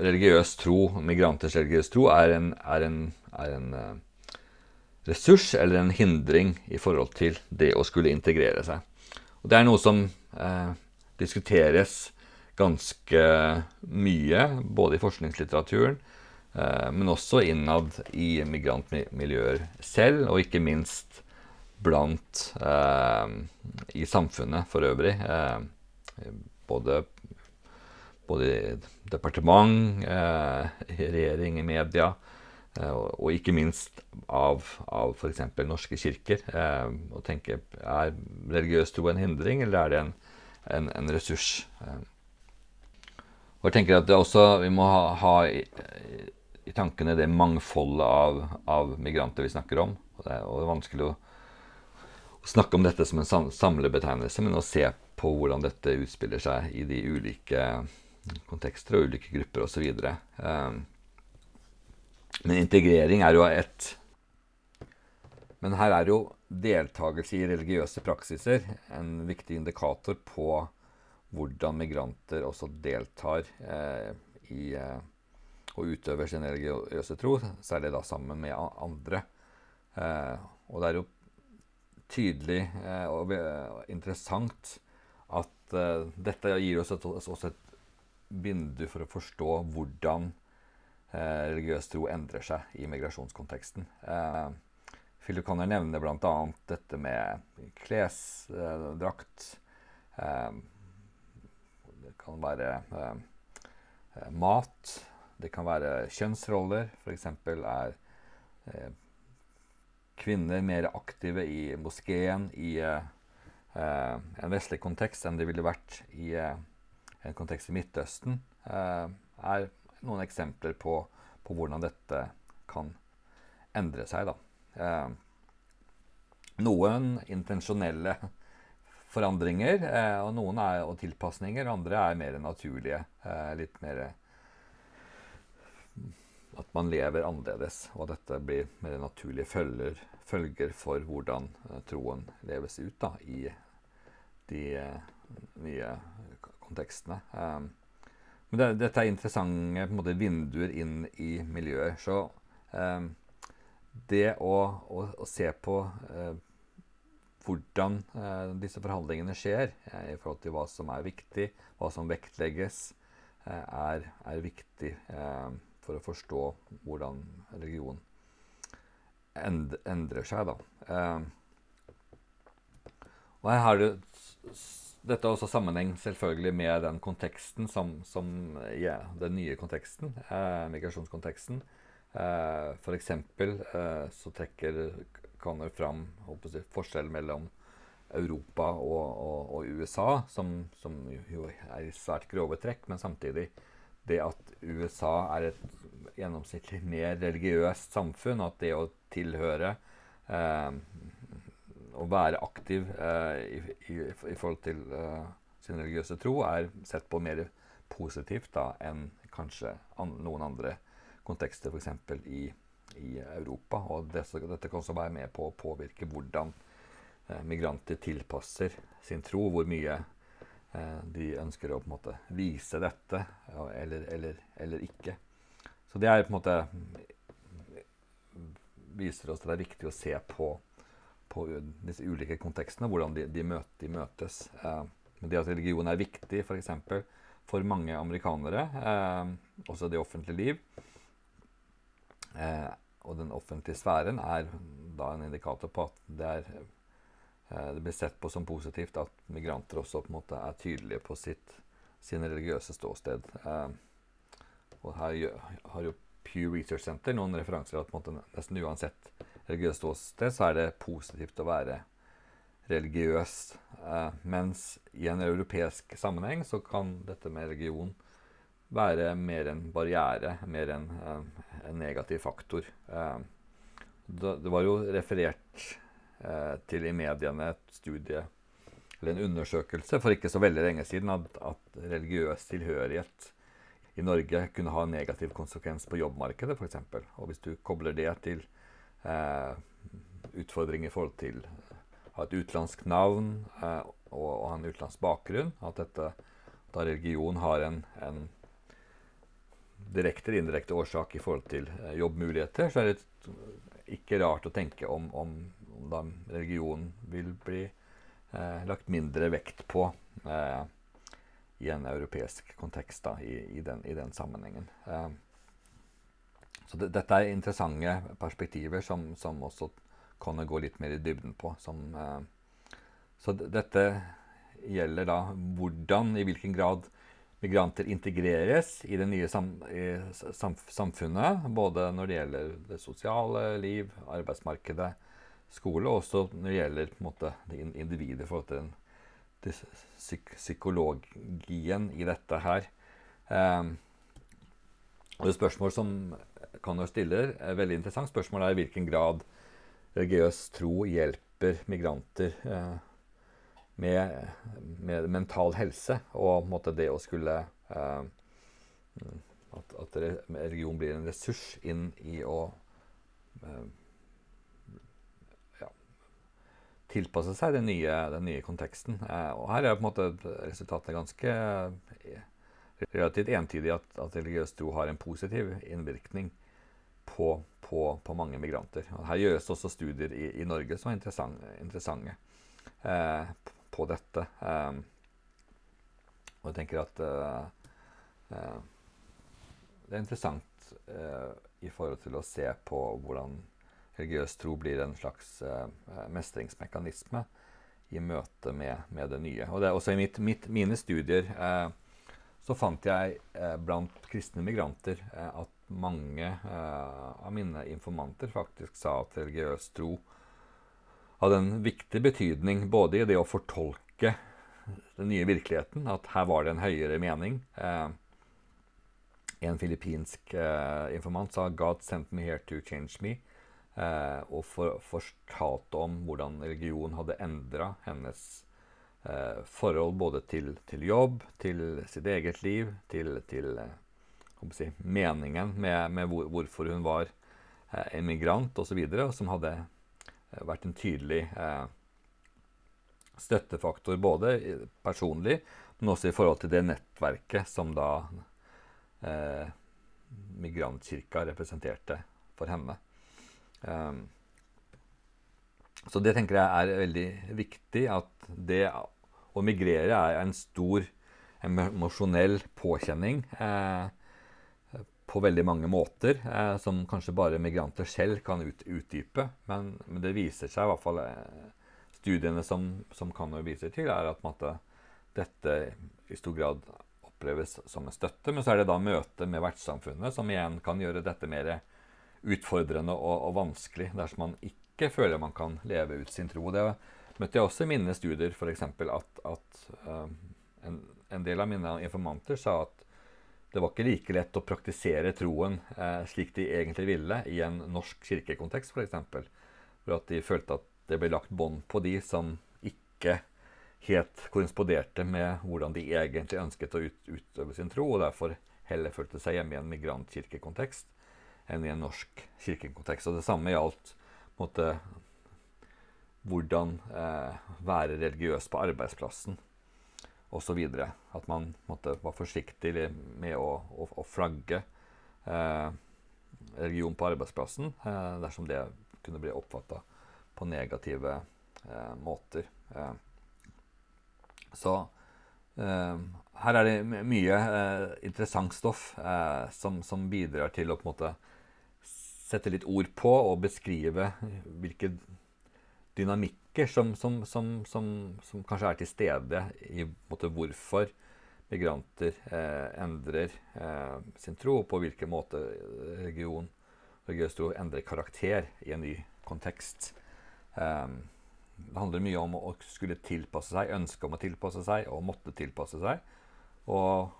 religiøs tro, migranters religiøs tro, er en, er en, er en uh, ressurs eller en hindring i forhold til det å skulle integrere seg. Og Det er noe som uh, diskuteres ganske mye, både i forskningslitteraturen, men også innad i migrantmiljøer selv, og ikke minst blant eh, i samfunnet for øvrig. Eh, både, både departement, regjering, i media, og ikke minst av, av f.eks. norske kirker. og tenke er religiøs tro en hindring, eller er det en, en, en ressurs? Og jeg tenker at det også, vi må ha, ha i tankene det mangfoldet av, av, migranter vi snakker om. Og det, er, og det er vanskelig å, å, snakke om dette som en samlebetegnelse, men å se på hvordan dette utspiller seg i de ulike kontekster og ulike grupper osv. Um, men integrering er jo ett Men her er jo deltakelse i religiøse praksiser en viktig indikator på hvordan migranter også deltar eh, i eh, og utøver sin religiøse tro, særlig da sammen med andre. Eh, og det er jo tydelig eh, og interessant at eh, dette gir oss et, også et vindu for å forstå hvordan eh, religiøs tro endrer seg i migrasjonskonteksten. Eh, Philip Conner nevner bl.a. dette med klesdrakt. Eh, det kan være mat. Det kan være kjønnsroller. F.eks. er eh, kvinner mer aktive i moskeen i eh, en vestlig kontekst enn de ville vært i eh, en kontekst i Midtøsten. Eh, er noen eksempler på, på, hvordan dette kan endre seg. Da. Eh, noen intensjonelle forandringer, og noen er, tilpasninger. Andre er mer naturlige. litt mer at man lever annerledes, og at dette blir mer naturlige følger, følger for hvordan uh, troen leves ut da, i de uh, nye kontekstene. Um, men det, dette er interessante måte, vinduer inn i miljøer. Så um, det å, å, å, se på uh, hvordan disse forhandlingene skjer, i forhold til hva som er viktig, hva som vektlegges, er, er, viktig for å forstå hvordan religion end, endrer seg. Da. og her har du dette har også sammenheng selvfølgelig med den konteksten som, som ja, den nye konteksten, eh, migrasjonskonteksten. Eh, F.eks. Eh, så trekker Connor fram jeg, forskjellen mellom Europa og, og, og USA, som, som, jo er i svært grove trekk, men samtidig det at USA er et gjennomsnittlig mer religiøst samfunn, at det å tilhøre eh, å være aktiv eh, i, i, i, forhold til eh, sin religiøse tro er sett på mer positivt da, enn kanskje an, noen andre kontekster, f.eks. I, i Europa. Og det, dette kan også være med på å påvirke hvordan eh, migranter tilpasser sin tro, hvor mye de ønsker å på en måte vise dette, eller, eller, eller ikke. Så det er på en måte viser oss at det er viktig å se på på disse ulike kontekstene, hvordan de, de, møt, de møtes. Eh, det at religion er viktig f.eks. For, for mange amerikanere, eh, også det offentlige liv, eh, og den offentlige sfæren, er da en indikator på at det, er, eh, det blir sett på som positivt at migranter også på en måte er tydelige på sitt, sin religiøse ståsted. Eh, og her har jo Pew Research Center noen referanser at på en måte nesten uansett religiøst ståsted, så er det positivt å være religiøs. Eh, mens i en europeisk sammenheng så kan dette med religion være mer en barriere, mer en, eh, en negativ faktor. Eh, det var jo referert eh, til i mediene et studie eller en undersøkelse for ikke så veldig lenge siden at, at religiøs tilhørighet i Norge kunne ha en negativ konsekvens på jobbmarkedet, f.eks. Og hvis du kobler det til eh, utfordringer i forhold til å ha et utenlandsk navn eh, og, og, ha en utenlandsk bakgrunn. At dette, da religion har en, en direkte eller indirekte årsak i forhold til eh, jobbmuligheter, så er det ikke rart å tenke om, om, da religion vil bli eh, lagt mindre vekt på eh, i en europeisk kontekst da, i, i, den, i den, sammenhengen. Eh, så det, dette er interessante perspektiver som, som også kan gå litt mer i dybden på. Som, eh, så dette gjelder da hvordan, i hvilken grad migranter integreres i det nye sam, i samfunnet. Både når det gjelder det sosiale liv, arbeidsmarkedet, skole, og også når det gjelder på en måte, det individet i forhold til den, psyk psykologien i dette her. Um, og det spørsmål som Connor stiller, er veldig interessant. Spørsmålet er i hvilken grad religiøs tro hjelper migranter eh, med, med, mental helse, og måte, det å skulle eh, at, at, religion blir en ressurs inn i å eh, ja, tilpasse seg den nye, den nye konteksten. Eh, og her er på en måte resultatet ganske eh, relativt entydig at, at religiøs tro har en positiv innvirkning på, på, på mange migranter. Og her gjøres også studier i, i Norge som er interessante, interessante eh, på dette. Eh, og jeg tenker at eh, eh det er interessant i forhold til å se på hvordan religiøs tro blir en slags eh, mestringsmekanisme i møte med, med, det nye. Og det er også i mitt, mitt, mine studier eh, så fant jeg eh, blant kristne migranter eh, at mange eh, av mine informanter faktisk sa at religiøs tro hadde en viktig betydning både i det å fortolke den nye virkeligheten, at her var det en høyere mening. Eh, en filippinsk eh, informant sa 'God sent me here to change me'. Eh, og for, fortalte om hvordan religion hadde endra hennes eh, forhold både til, til, jobb, til sitt eget liv, til, til eh, si, meningen med, med hvor, hvorfor hun var eh, emigrant osv., som hadde eh, vært en tydelig eh, støttefaktor både personlig, men også i forhold til det nettverket som da eh, migrantkirka representerte for henne. Um, så det tenker jeg er veldig viktig, at det å migrere er en stor emosjonell påkjenning. Eh, på veldig mange måter, eh, som kanskje bare migranter selv kan ut, utdype. Men, men, det viser seg, i hvert fall eh, studiene som, som Kanor viser til, er at måtte, dette i stor grad oppleves som en støtte. Men så er det da møtet med vertssamfunnet som igjen kan gjøre dette mer utfordrende og, og vanskelig dersom man ikke føler man kan leve ut sin tro. Det møtte jeg også i mine studier, f.eks. at, at um, en, en del av mine informanter sa at det var ikke like lett å praktisere troen eh, slik de egentlig ville i en norsk kirkekontekst, f.eks. For, at de følte at det ble lagt bånd på de som ikke helt korresponderte med hvordan de egentlig ønsket å ut, utøve sin tro, og derfor heller følte seg hjemme i en migrantkirkekontekst enn i en norsk kirkekontekst. Og det samme gjaldt måte, hvordan eh, være religiøs på arbeidsplassen osv. At man måtte, var forsiktig med å, å, å flagge eh, religion på arbeidsplassen eh, dersom det kunne bli oppfatta på negative eh, måter. Eh, så eh, her er det mye interessant stoff som, som, bidrar til å på en måte sette litt ord på og beskrive hvilke dynamikker som, som, som, som, kanskje er til stede i måte, hvorfor migranter eh, endrer eh, sin tro, og på hvilken måte religion, religiøs tro endrer karakter i en ny kontekst. Eh, det handler mye om å skulle tilpasse seg, ønske om å tilpasse seg og måtte tilpasse seg. Og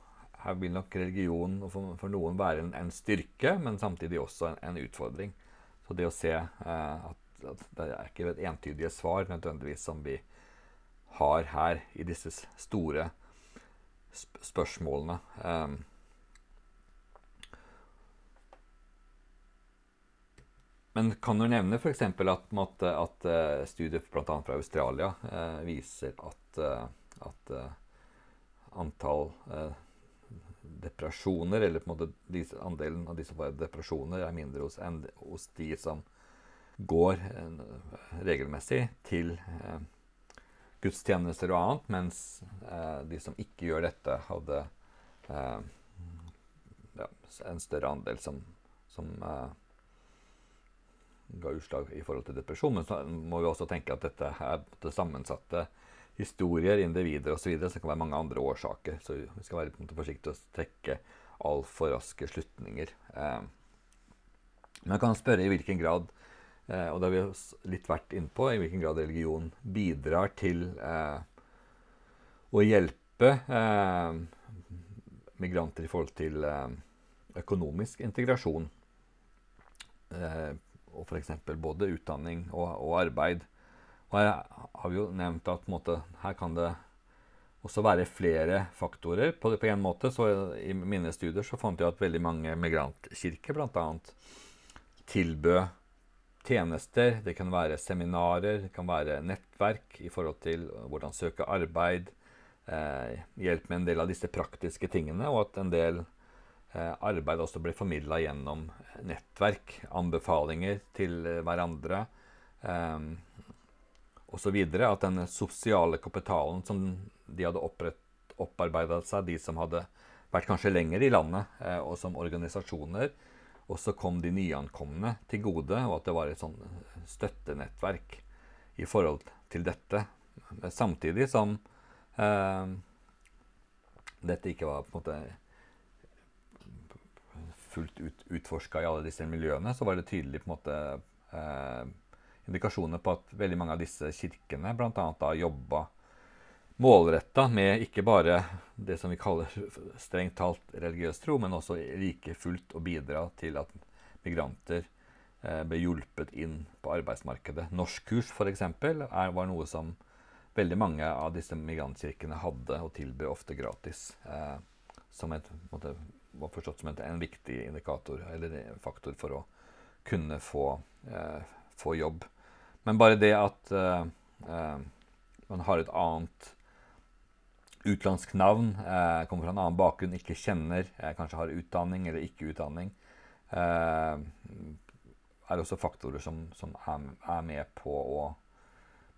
her vil nok religion for, for noen være en, en, styrke, men samtidig også en, en utfordring. Så det å se eh, at det er ikke et entydige svar nødvendigvis som vi har her i disse store sp spørsmålene. Um, men kan du nevne f.eks. at, at, at uh, studier bl.a. fra Australia eh, viser at, uh, at antall depresjoner, eller på en måte disse, andelen av de som får depresjoner, er mindre hos, enn hos de som går eh, regelmessig til eh, gudstjenester og annet, mens eh, de som ikke gjør dette, hadde ja, en større andel som, som ga utslag i forhold til depresjon. Men så må vi også tenke at dette er det sammensatte historier, individer osv. Så, så det kan være mange andre årsaker. Så vi skal være på forsiktige og trekke altfor raske slutninger. Men jeg kan spørre i hvilken grad Eh, og det har vi litt vært innpå, i hvilken grad religion bidrar til eh, å hjelpe eh, migranter i forhold til eh, økonomisk integrasjon. Eh, og f.eks. både utdanning og, og, arbeid. Og her har jo nevnt at måte, her kan det også være flere faktorer. På, på en måte, så I mine studier så fant jeg at veldig mange migrantkirker bl.a. tilbød tjenester, det kan være seminarer, det kan være nettverk i forhold til hvordan søke arbeid, eh, hjelp med en del av disse praktiske tingene, og at en del eh, arbeid også blir formidla gjennom nettverk, anbefalinger til hverandre eh, osv. At den sosiale kapitalen som de hadde opparbeida seg, de som hadde vært kanskje lenger i landet, eh, og som organisasjoner, og så kom de nyankomne til gode, og at det var et sånn støttenettverk i forhold til dette. Samtidig som eh, dette ikke var på en måte fullt ut utforska i alle disse miljøene, så var det tydelig på en måte eh, indikasjoner på at veldig mange av disse kirkene bl.a. jobba målretta med ikke bare det som vi kaller strengt talt religiøs tro, men også like fullt å bidra til at migranter eh, ble hjulpet inn på arbeidsmarkedet. Norskkurs f.eks. var noe som veldig mange av disse migrantkirkene hadde og tilbød ofte gratis. Eh, som et, måtte, var forstått som en, en, viktig indikator eller faktor for å kunne få, eh, få jobb. Men bare det at uh, uh, man har et annet utenlandsk navn, uh, kommer fra en annen bakgrunn, ikke kjenner, kanskje har utdanning eller ikke utdanning, er også faktorer som, som er, er, med på å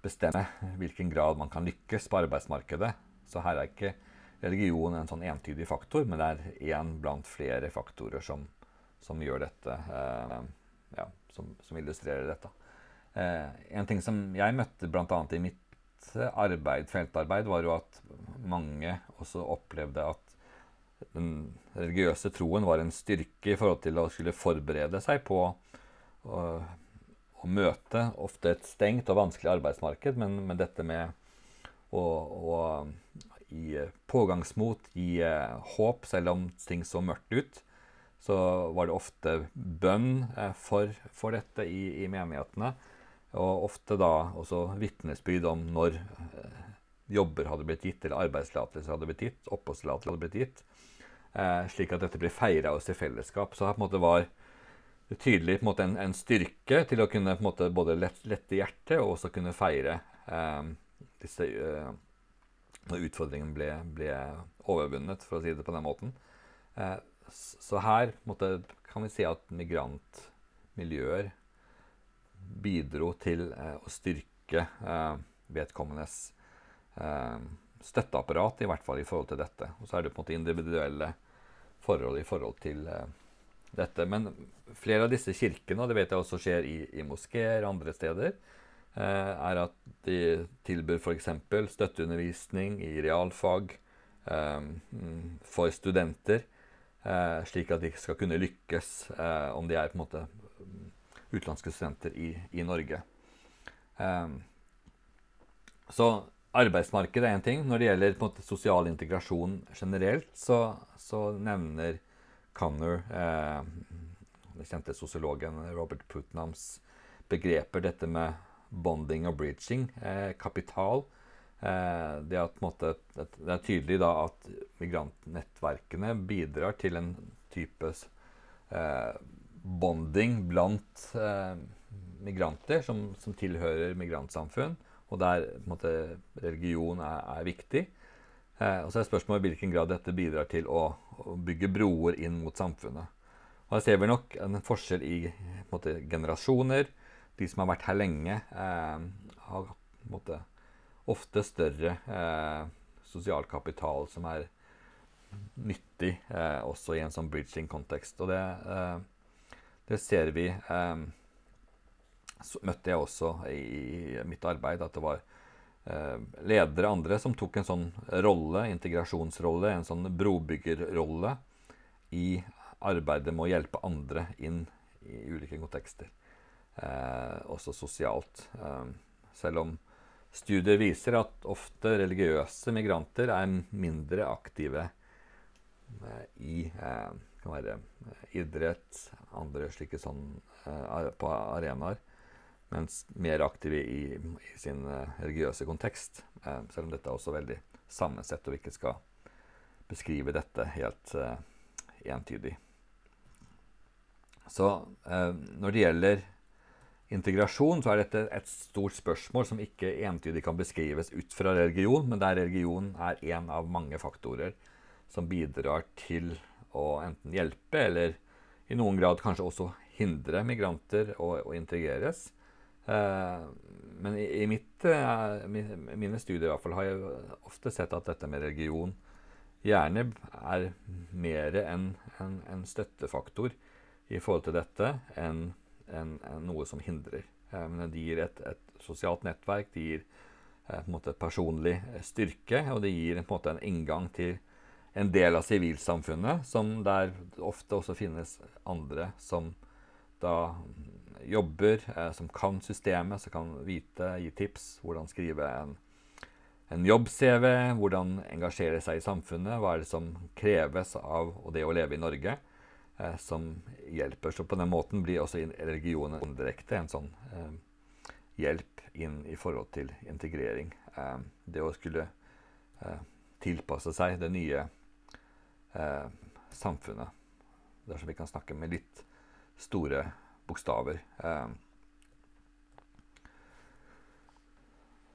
bestemme hvilken grad man kan lykkes på arbeidsmarkedet. Så her er ikke religion en sånn entydig faktor, men det er én blant flere faktorer som, som gjør dette, ja, som, som, illustrerer dette. Eh, en ting som jeg møtte bl.a. i mitt arbeid, feltarbeid, var jo at mange også opplevde at den religiøse troen var en styrke i forhold til å skulle forberede seg på å, å møte ofte et stengt og vanskelig arbeidsmarked, men, men dette med å, å gi pågangsmot, gi eh, håp, selv om ting så mørkt ut, så var det ofte bønn eh, for, for dette i, i menighetene. Og ofte da også vitnesbyrd om når eh, jobber hadde blitt gitt, eller arbeidstillatelse hadde blitt gitt, oppholdstillatelse hadde blitt gitt. Eh, slik at dette blir feira hos i fellesskap. Så her på en måte var det tydelig på en, måte en, en styrke til å kunne på en måte både lette, hjertet og også kunne feire eh, disse eh, når utfordringen ble, ble, overvunnet, for å si det på den måten. Eh, så her måte, kan vi si at migrantmiljøer bidro til eh, å styrke eh, vedkommendes eh, støtteapparat, i hvert fall i forhold til dette. Og så er det på en måte individuelle forhold i forhold til dette. Men flere av disse kirkene, og det vet jeg også skjer i, i moskeer andre steder, er at de tilbyr f.eks. støtteundervisning i realfag for studenter, slik at de skal kunne lykkes om de er på en måte utenlandske studenter i, i Norge. Um, så arbeidsmarkedet er én ting. Når det gjelder måte, sosial integrasjon generelt, så, så nevner Connor, eh, den kjente sosiologen Robert Putnams begreper, dette med bonding og bridging, eh, kapital. Eh, det, at, måte, det, er tydelig da at migrantnettverkene bidrar til en type eh, bonding blant eh, migranter som, som, tilhører migrantsamfunn, og der måte, religion er, er viktig. Eh, og så er spørsmålet i hvilken grad dette bidrar til å, å, bygge broer inn mot samfunnet. Og Her ser vi nok en forskjell i måte, generasjoner. De som har vært her lenge, eh, har måte, ofte større eh, sosial kapital som er nyttig eh, også i en sånn bridging-kontekst. Og det eh, det ser vi eh, så møtte jeg også i mitt arbeid at det var eh, ledere andre som tok en sånn rolle, integrasjonsrolle, en sånn brobyggerrolle i arbeidet med å hjelpe andre inn i ulike kontekster. Eh, også sosialt. Eh, selv om studier viser at ofte religiøse migranter er mindre aktive eh, i eh, kan være eh, idrett, andre slike sånn uh, på arenaer. Mens mer aktive i, i sin uh, religiøse kontekst. Selv om dette er også veldig sammensett, og vi ikke skal beskrive dette helt entydig. Så når det gjelder integrasjon, så er dette et stort spørsmål som ikke entydig kan beskrives ut fra religion, men der religion er én av mange faktorer som bidrar til å enten hjelpe eller i noen grad kanskje også hindre migranter å, å integreres. Eh, men i, i mitt, eh, mine studier i hvert fall, har jeg ofte sett at dette med religion gjerne er mer en, en, en støttefaktor i forhold til dette enn en, noe som hindrer. Eh, men det gir et, et, sosialt nettverk, det gir på en måte personlig styrke, og det gir på en måte en inngang til en del av sivilsamfunnet, som der ofte også finnes andre som da jobber, eh, som kan systemet, som kan vite, gi tips, hvordan skrive en, en jobb-CV, hvordan engasjere seg i samfunnet, hva er det som kreves av det å leve i Norge, eh, som hjelper. Så på den måten blir også religionen direkte en sånn eh, hjelp inn i forhold til integrering. Eh, det å skulle eh, tilpasse seg det nye eh, samfunnet. Dersom vi kan snakke med litt store bokstaver. Eh,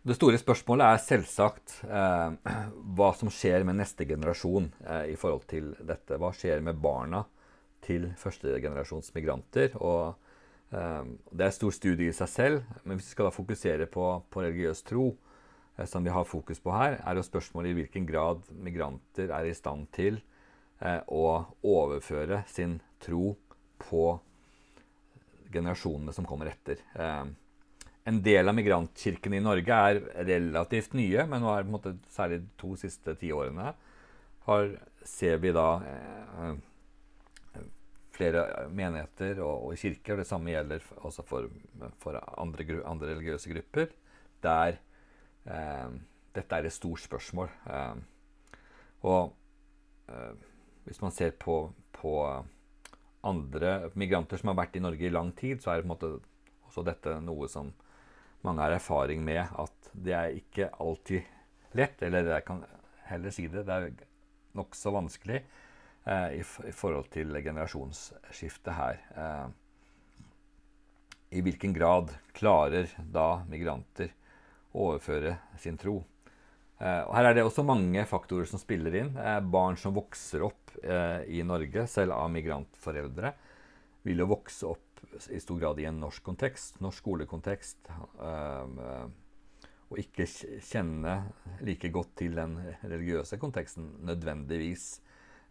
Det store spørsmålet er selvsagt eh, hva som skjer med neste generasjon eh, i forhold til dette. Hva skjer med barna til førstegenerasjons migranter? Og, eh, det er stor studie i seg selv, men hvis vi skal da fokusere på, på religiøs tro, eh, som vi har fokus på her, er jo spørsmålet i hvilken grad migranter er i stand til å overføre sin tro på generasjonene som kommer etter. Eh, en del av migrantkirkene i Norge er relativt nye, men nå er måte, særlig de to siste tiårene har, ser vi da eh, flere menigheter og, og, kirker. Det samme gjelder også for, for andre, andre, religiøse grupper, der eh, dette er et stort spørsmål. Eh, og eh, hvis man ser på, på, andre migranter som har vært i Norge i lang tid, så er det på en måte også dette noe som mange har erfaring med at det er ikke alltid lett, eller jeg kan heller si det, det er nokså vanskelig eh, i, i, forhold til generasjonsskiftet her. Eh, I hvilken grad klarer da migranter å overføre sin tro? Eh, og her er det også mange faktorer som spiller inn. Eh, barn som vokser opp eh, i Norge, selv av migrantforeldre, vil jo vokse opp i stor grad i en norsk kontekst, norsk skolekontekst. Uh, og ikke kjenne like godt til den religiøse konteksten nødvendigvis.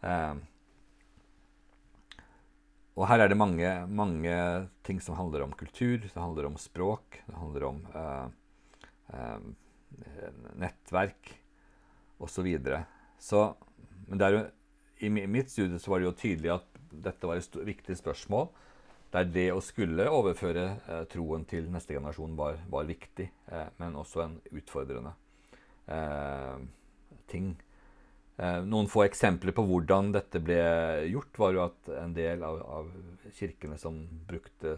Eh, og her er det mange, mange, ting som handler om kultur, det handler om språk, det handler om uh, uh, nettverk osv. Så, videre. så Men jo, i mitt studie så var det jo tydelig at dette var et viktig spørsmål der det å skulle overføre eh, troen til neste generasjon var, var viktig, eh, men også en utfordrende eh, ting. Eh, noen få eksempler på hvordan dette ble gjort, var jo at en del av, av kirkene som brukte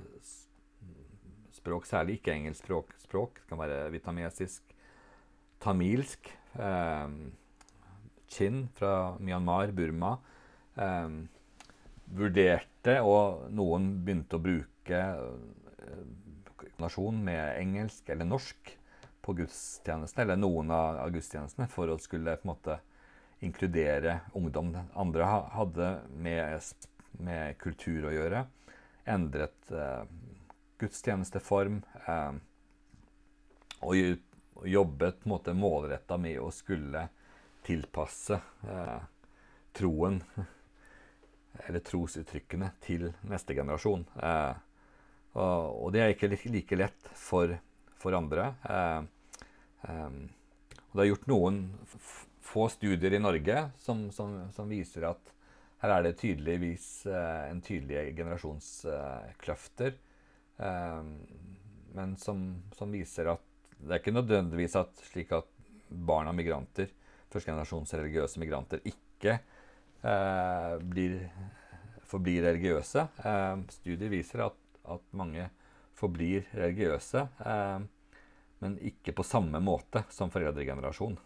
språk, særlig ikke engelsk språk, språk det kan være vietnamesisk, tamilsk, eh, chin fra Myanmar, Burma eh, vurderte, og noen begynte å bruke nasjon kombinasjon med engelsk eller norsk på gudstjenestene, eller noen av gudstjenestene, for å skulle på en måte inkludere ungdom. Andre hadde med, med kultur å gjøre. Endret eh, gudstjenesteform. Eh, og, jobbet på en måte målretta med å skulle tilpasse eh, troen eller trosuttrykkene til neste generasjon. Eh, og, og, det er ikke like lett for, for andre. Eh, eh, og det er gjort noen få studier i Norge som, som, som, viser at her er det tydeligvis eh, en tydelig generasjonskløfter. Eh, men som, som, viser at det er ikke nødvendigvis at, slik at barn av migranter, førstegenerasjons religiøse migranter, ikke Eh, blir, forblir religiøse. Eh, studier viser at, at, mange forblir religiøse, eh, men ikke på samme måte som foreldregenerasjon.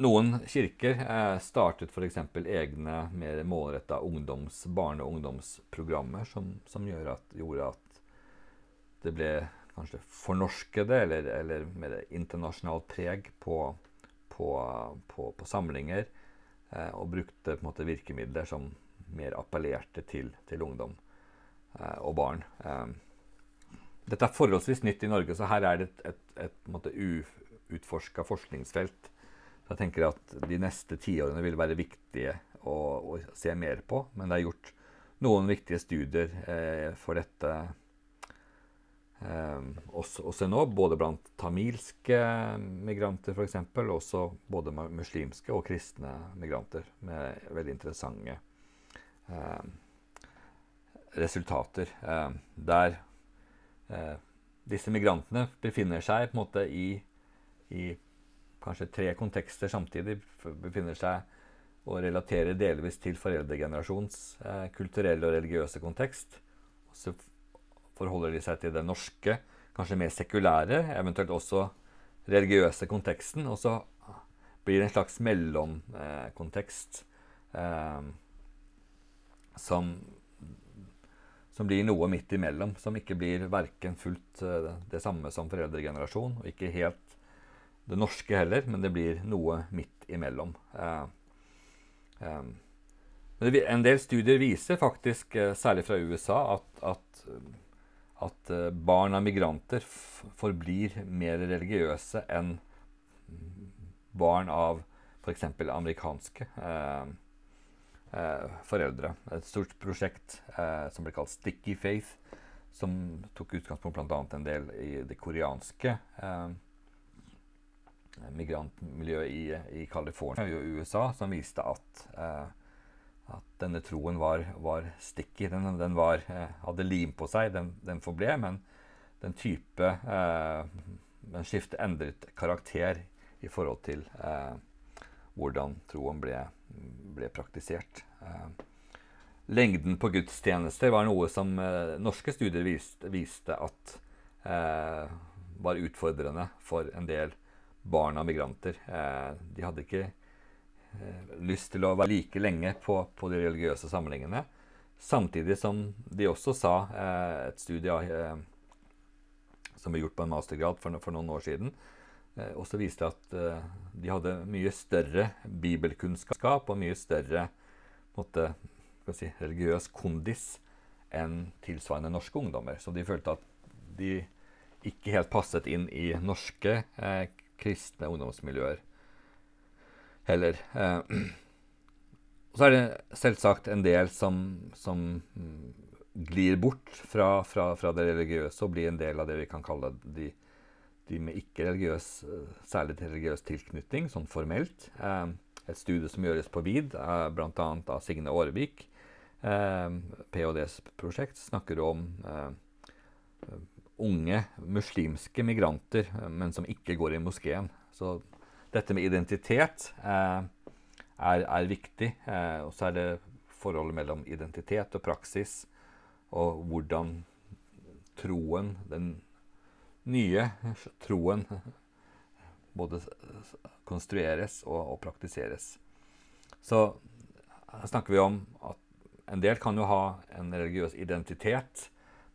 Noen kirker eh, startet f.eks. egne mer målretta barne- og ungdomsprogrammer som, som at, gjorde at det ble kanskje fornorskede eller, eller med internasjonalt preg på, på, på, på samlinger. Eh, og brukte på en måte virkemidler som mer appellerte til, til ungdom eh, og barn. Eh, dette er forholdsvis nytt i Norge, så her er det et, et, et, uutforska forskningsfelt. Jeg tenker at de neste tiårene vil være viktige å, å, se mer på. Men det er gjort noen viktige studier eh, for dette også, også, nå, både blant tamilske migranter f.eks., og også både muslimske og kristne migranter, med veldig interessante eh, resultater. Eh, der eh, disse migrantene befinner seg på en måte i, i kanskje tre kontekster samtidig. Befinner seg og relaterer delvis til foreldregenerasjons eh, kulturelle og religiøse kontekst. Og så forholder de seg til den norske, kanskje mer sekulære, eventuelt også religiøse konteksten. Og så blir det en slags mellomkontekst eh, som, som blir noe midt imellom. Som ikke blir verken fullt uh, det samme som foreldregenerasjon, og ikke helt det norske heller, men det blir noe midt imellom. Eh, eh. en del studier viser faktisk, særlig fra USA, at, at, at barn av migranter forblir mer religiøse enn barn av f.eks. amerikanske eh, eh, foreldre. Et stort prosjekt eh, som ble kalt Sticky Faith, som tok utgangspunkt bl.a. en del i det koreanske eh, migrantmiljøet i, i California og USA, som viste at, eh, at denne troen var, var sticky. Den, den var, eh, hadde lim på seg, den, den forble, men den type Den skiftet endret karakter i forhold til eh, hvordan troen ble, ble praktisert. Eh, lengden på gudstjenester var noe som eh, norske studier viste, viste at eh, var utfordrende for en del barn av migranter. Eh, de hadde ikke eh, lyst til å være like lenge på, på de religiøse samlingene. Samtidig som de også sa, et studie som ble gjort på en mastergrad for, for noen år siden, eh, også viste at eh, de hadde mye større bibelkunnskap og mye større måtte, si, religiøs kondis enn tilsvarende norske ungdommer. Så de følte at de ikke helt passet inn i norske eh, kristne ungdomsmiljøer heller. Eh, så er det selvsagt en del som, som glir bort fra, fra, fra, det religiøse og blir en del av det vi kan kalle de de med ikke-religiøs, eh, særlig til religiøs tilknytning, sånn formelt. Eh, et studie som gjøres på VID, eh, bl.a. av Signe Aarevik. PhDs prosjekt snakker om unge muslimske migranter, men som ikke går i moskeen. Så dette med identitet er, er viktig. og så er det forholdet mellom identitet og praksis, og hvordan troen, den nye troen både konstrueres og, og, praktiseres. Så snakker vi om at en del kan jo ha en religiøs identitet,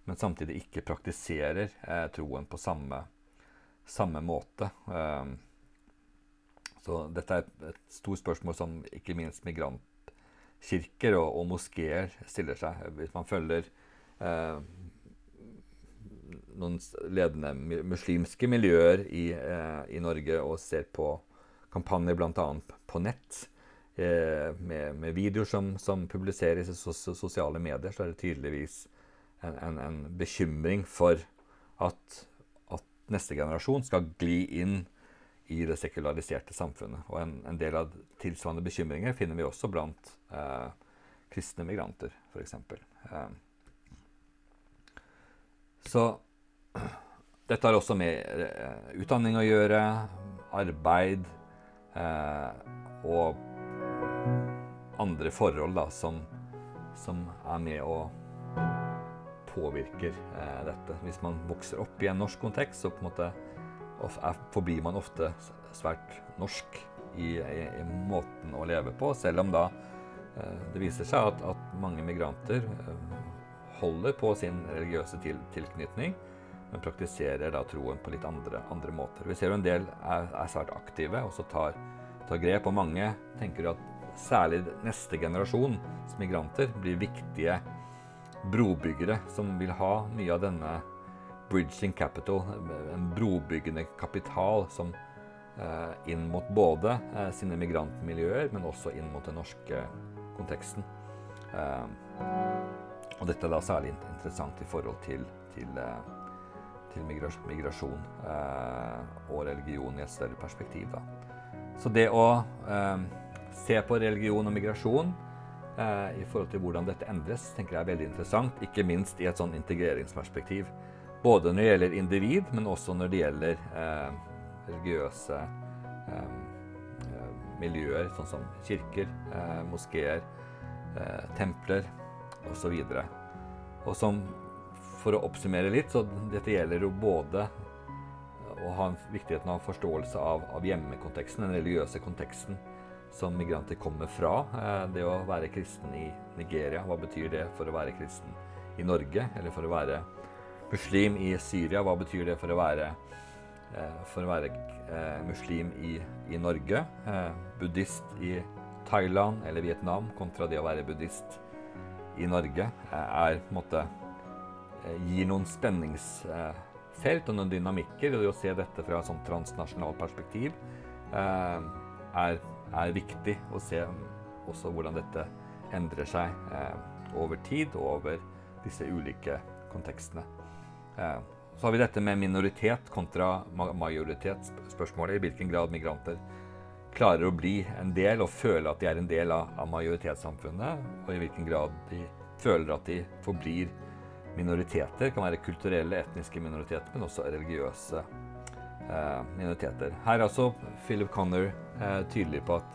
men samtidig ikke praktiserer eh, troen på samme, samme måte. Um, så dette er et, stort spørsmål som ikke minst migrantkirker og, og moskeer stiller seg. Hvis man følger eh, noen ledende muslimske miljøer i, eh, i Norge og ser på kampanjer bl.a. på nett eh, med, med, videoer som, som publiseres i sos sosiale medier, så er det tydeligvis en, en, en bekymring for at, at, neste generasjon skal gli inn i det sekulariserte samfunnet. Og en, en del av tilsvarende bekymringer finner vi også blant eh, kristne migranter, f.eks. Eh, så dette har også med eh, utdanning å gjøre, arbeid eh, og andre forhold da, som, som, er med og påvirker eh, dette. Hvis man vokser opp i en norsk kontekst, så på en måte er, forblir man ofte svært norsk i, i, i, måten å leve på, selv om da eh, det viser seg at, at mange migranter eh, holder på sin religiøse til, tilknytning men praktiserer da troen på litt andre, andre måter. Vi ser jo en del er, er svært aktive og så tar, tar, grep. Og mange tenker at særlig neste generasjons migranter blir viktige brobyggere som vil ha mye av denne bridging capital, en brobyggende kapital som eh, inn mot både eh, sine migrantmiljøer, men også inn mot den norske konteksten. Eh, og dette er da særlig interessant i forhold til, til eh, til migrasjon eh, og religion i et større perspektiv. Da. Så det å eh, se på religion og migrasjon i forhold til hvordan dette endres, tenker jeg er veldig interessant. Ikke minst i et sånn integreringsperspektiv. Både når det gjelder individ, men også når det gjelder eh, religiøse eh, eh, miljøer, sånn som kirker, moskeer, templer osv. Og, og som for å oppsummere litt, så dette gjelder jo både å ha en viktigheten av forståelse av, av hjemmekonteksten, den religiøse konteksten som migranter kommer fra. Eh, det å være kristen i Nigeria, hva betyr det for å være kristen i Norge, eller for å være muslim i Syria. Hva betyr det for å være, eh, for å være eh, muslim i, i Norge? Eh, buddhist i Thailand eller Vietnam kontra det å være buddhist i Norge er på en måte gir noen spenningsfelt og noen dynamikker. Og det å se dette fra et sånt transnasjonalt perspektiv er, er viktig å se også hvordan dette endrer seg over tid og over disse ulike kontekstene. Så har vi dette med minoritet kontra majoritetsspørsmålet. I hvilken grad migranter klarer å bli en del og føle at de er en del av, majoritetssamfunnet. Og i hvilken grad de føler at de forblir minoriteter. Det kan være kulturelle, etniske minoriteter, men også religiøse eh, minoriteter. Her er altså Philip Connor eh, tydelig på at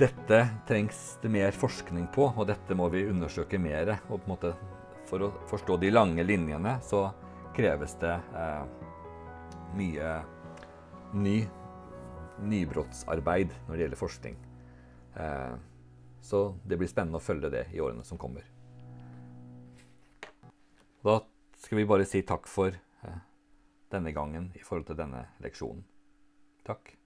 dette trengs det mer forskning på, og dette må vi undersøke mer. Og på en måte for å forstå de lange linjene så kreves det eh, mye ny nybrottsarbeid når det gjelder forskning. Eh, så det blir spennende å følge det i årene som kommer. Da skal vi bare si takk for eh, denne gangen i forhold til denne leksjonen. Takk.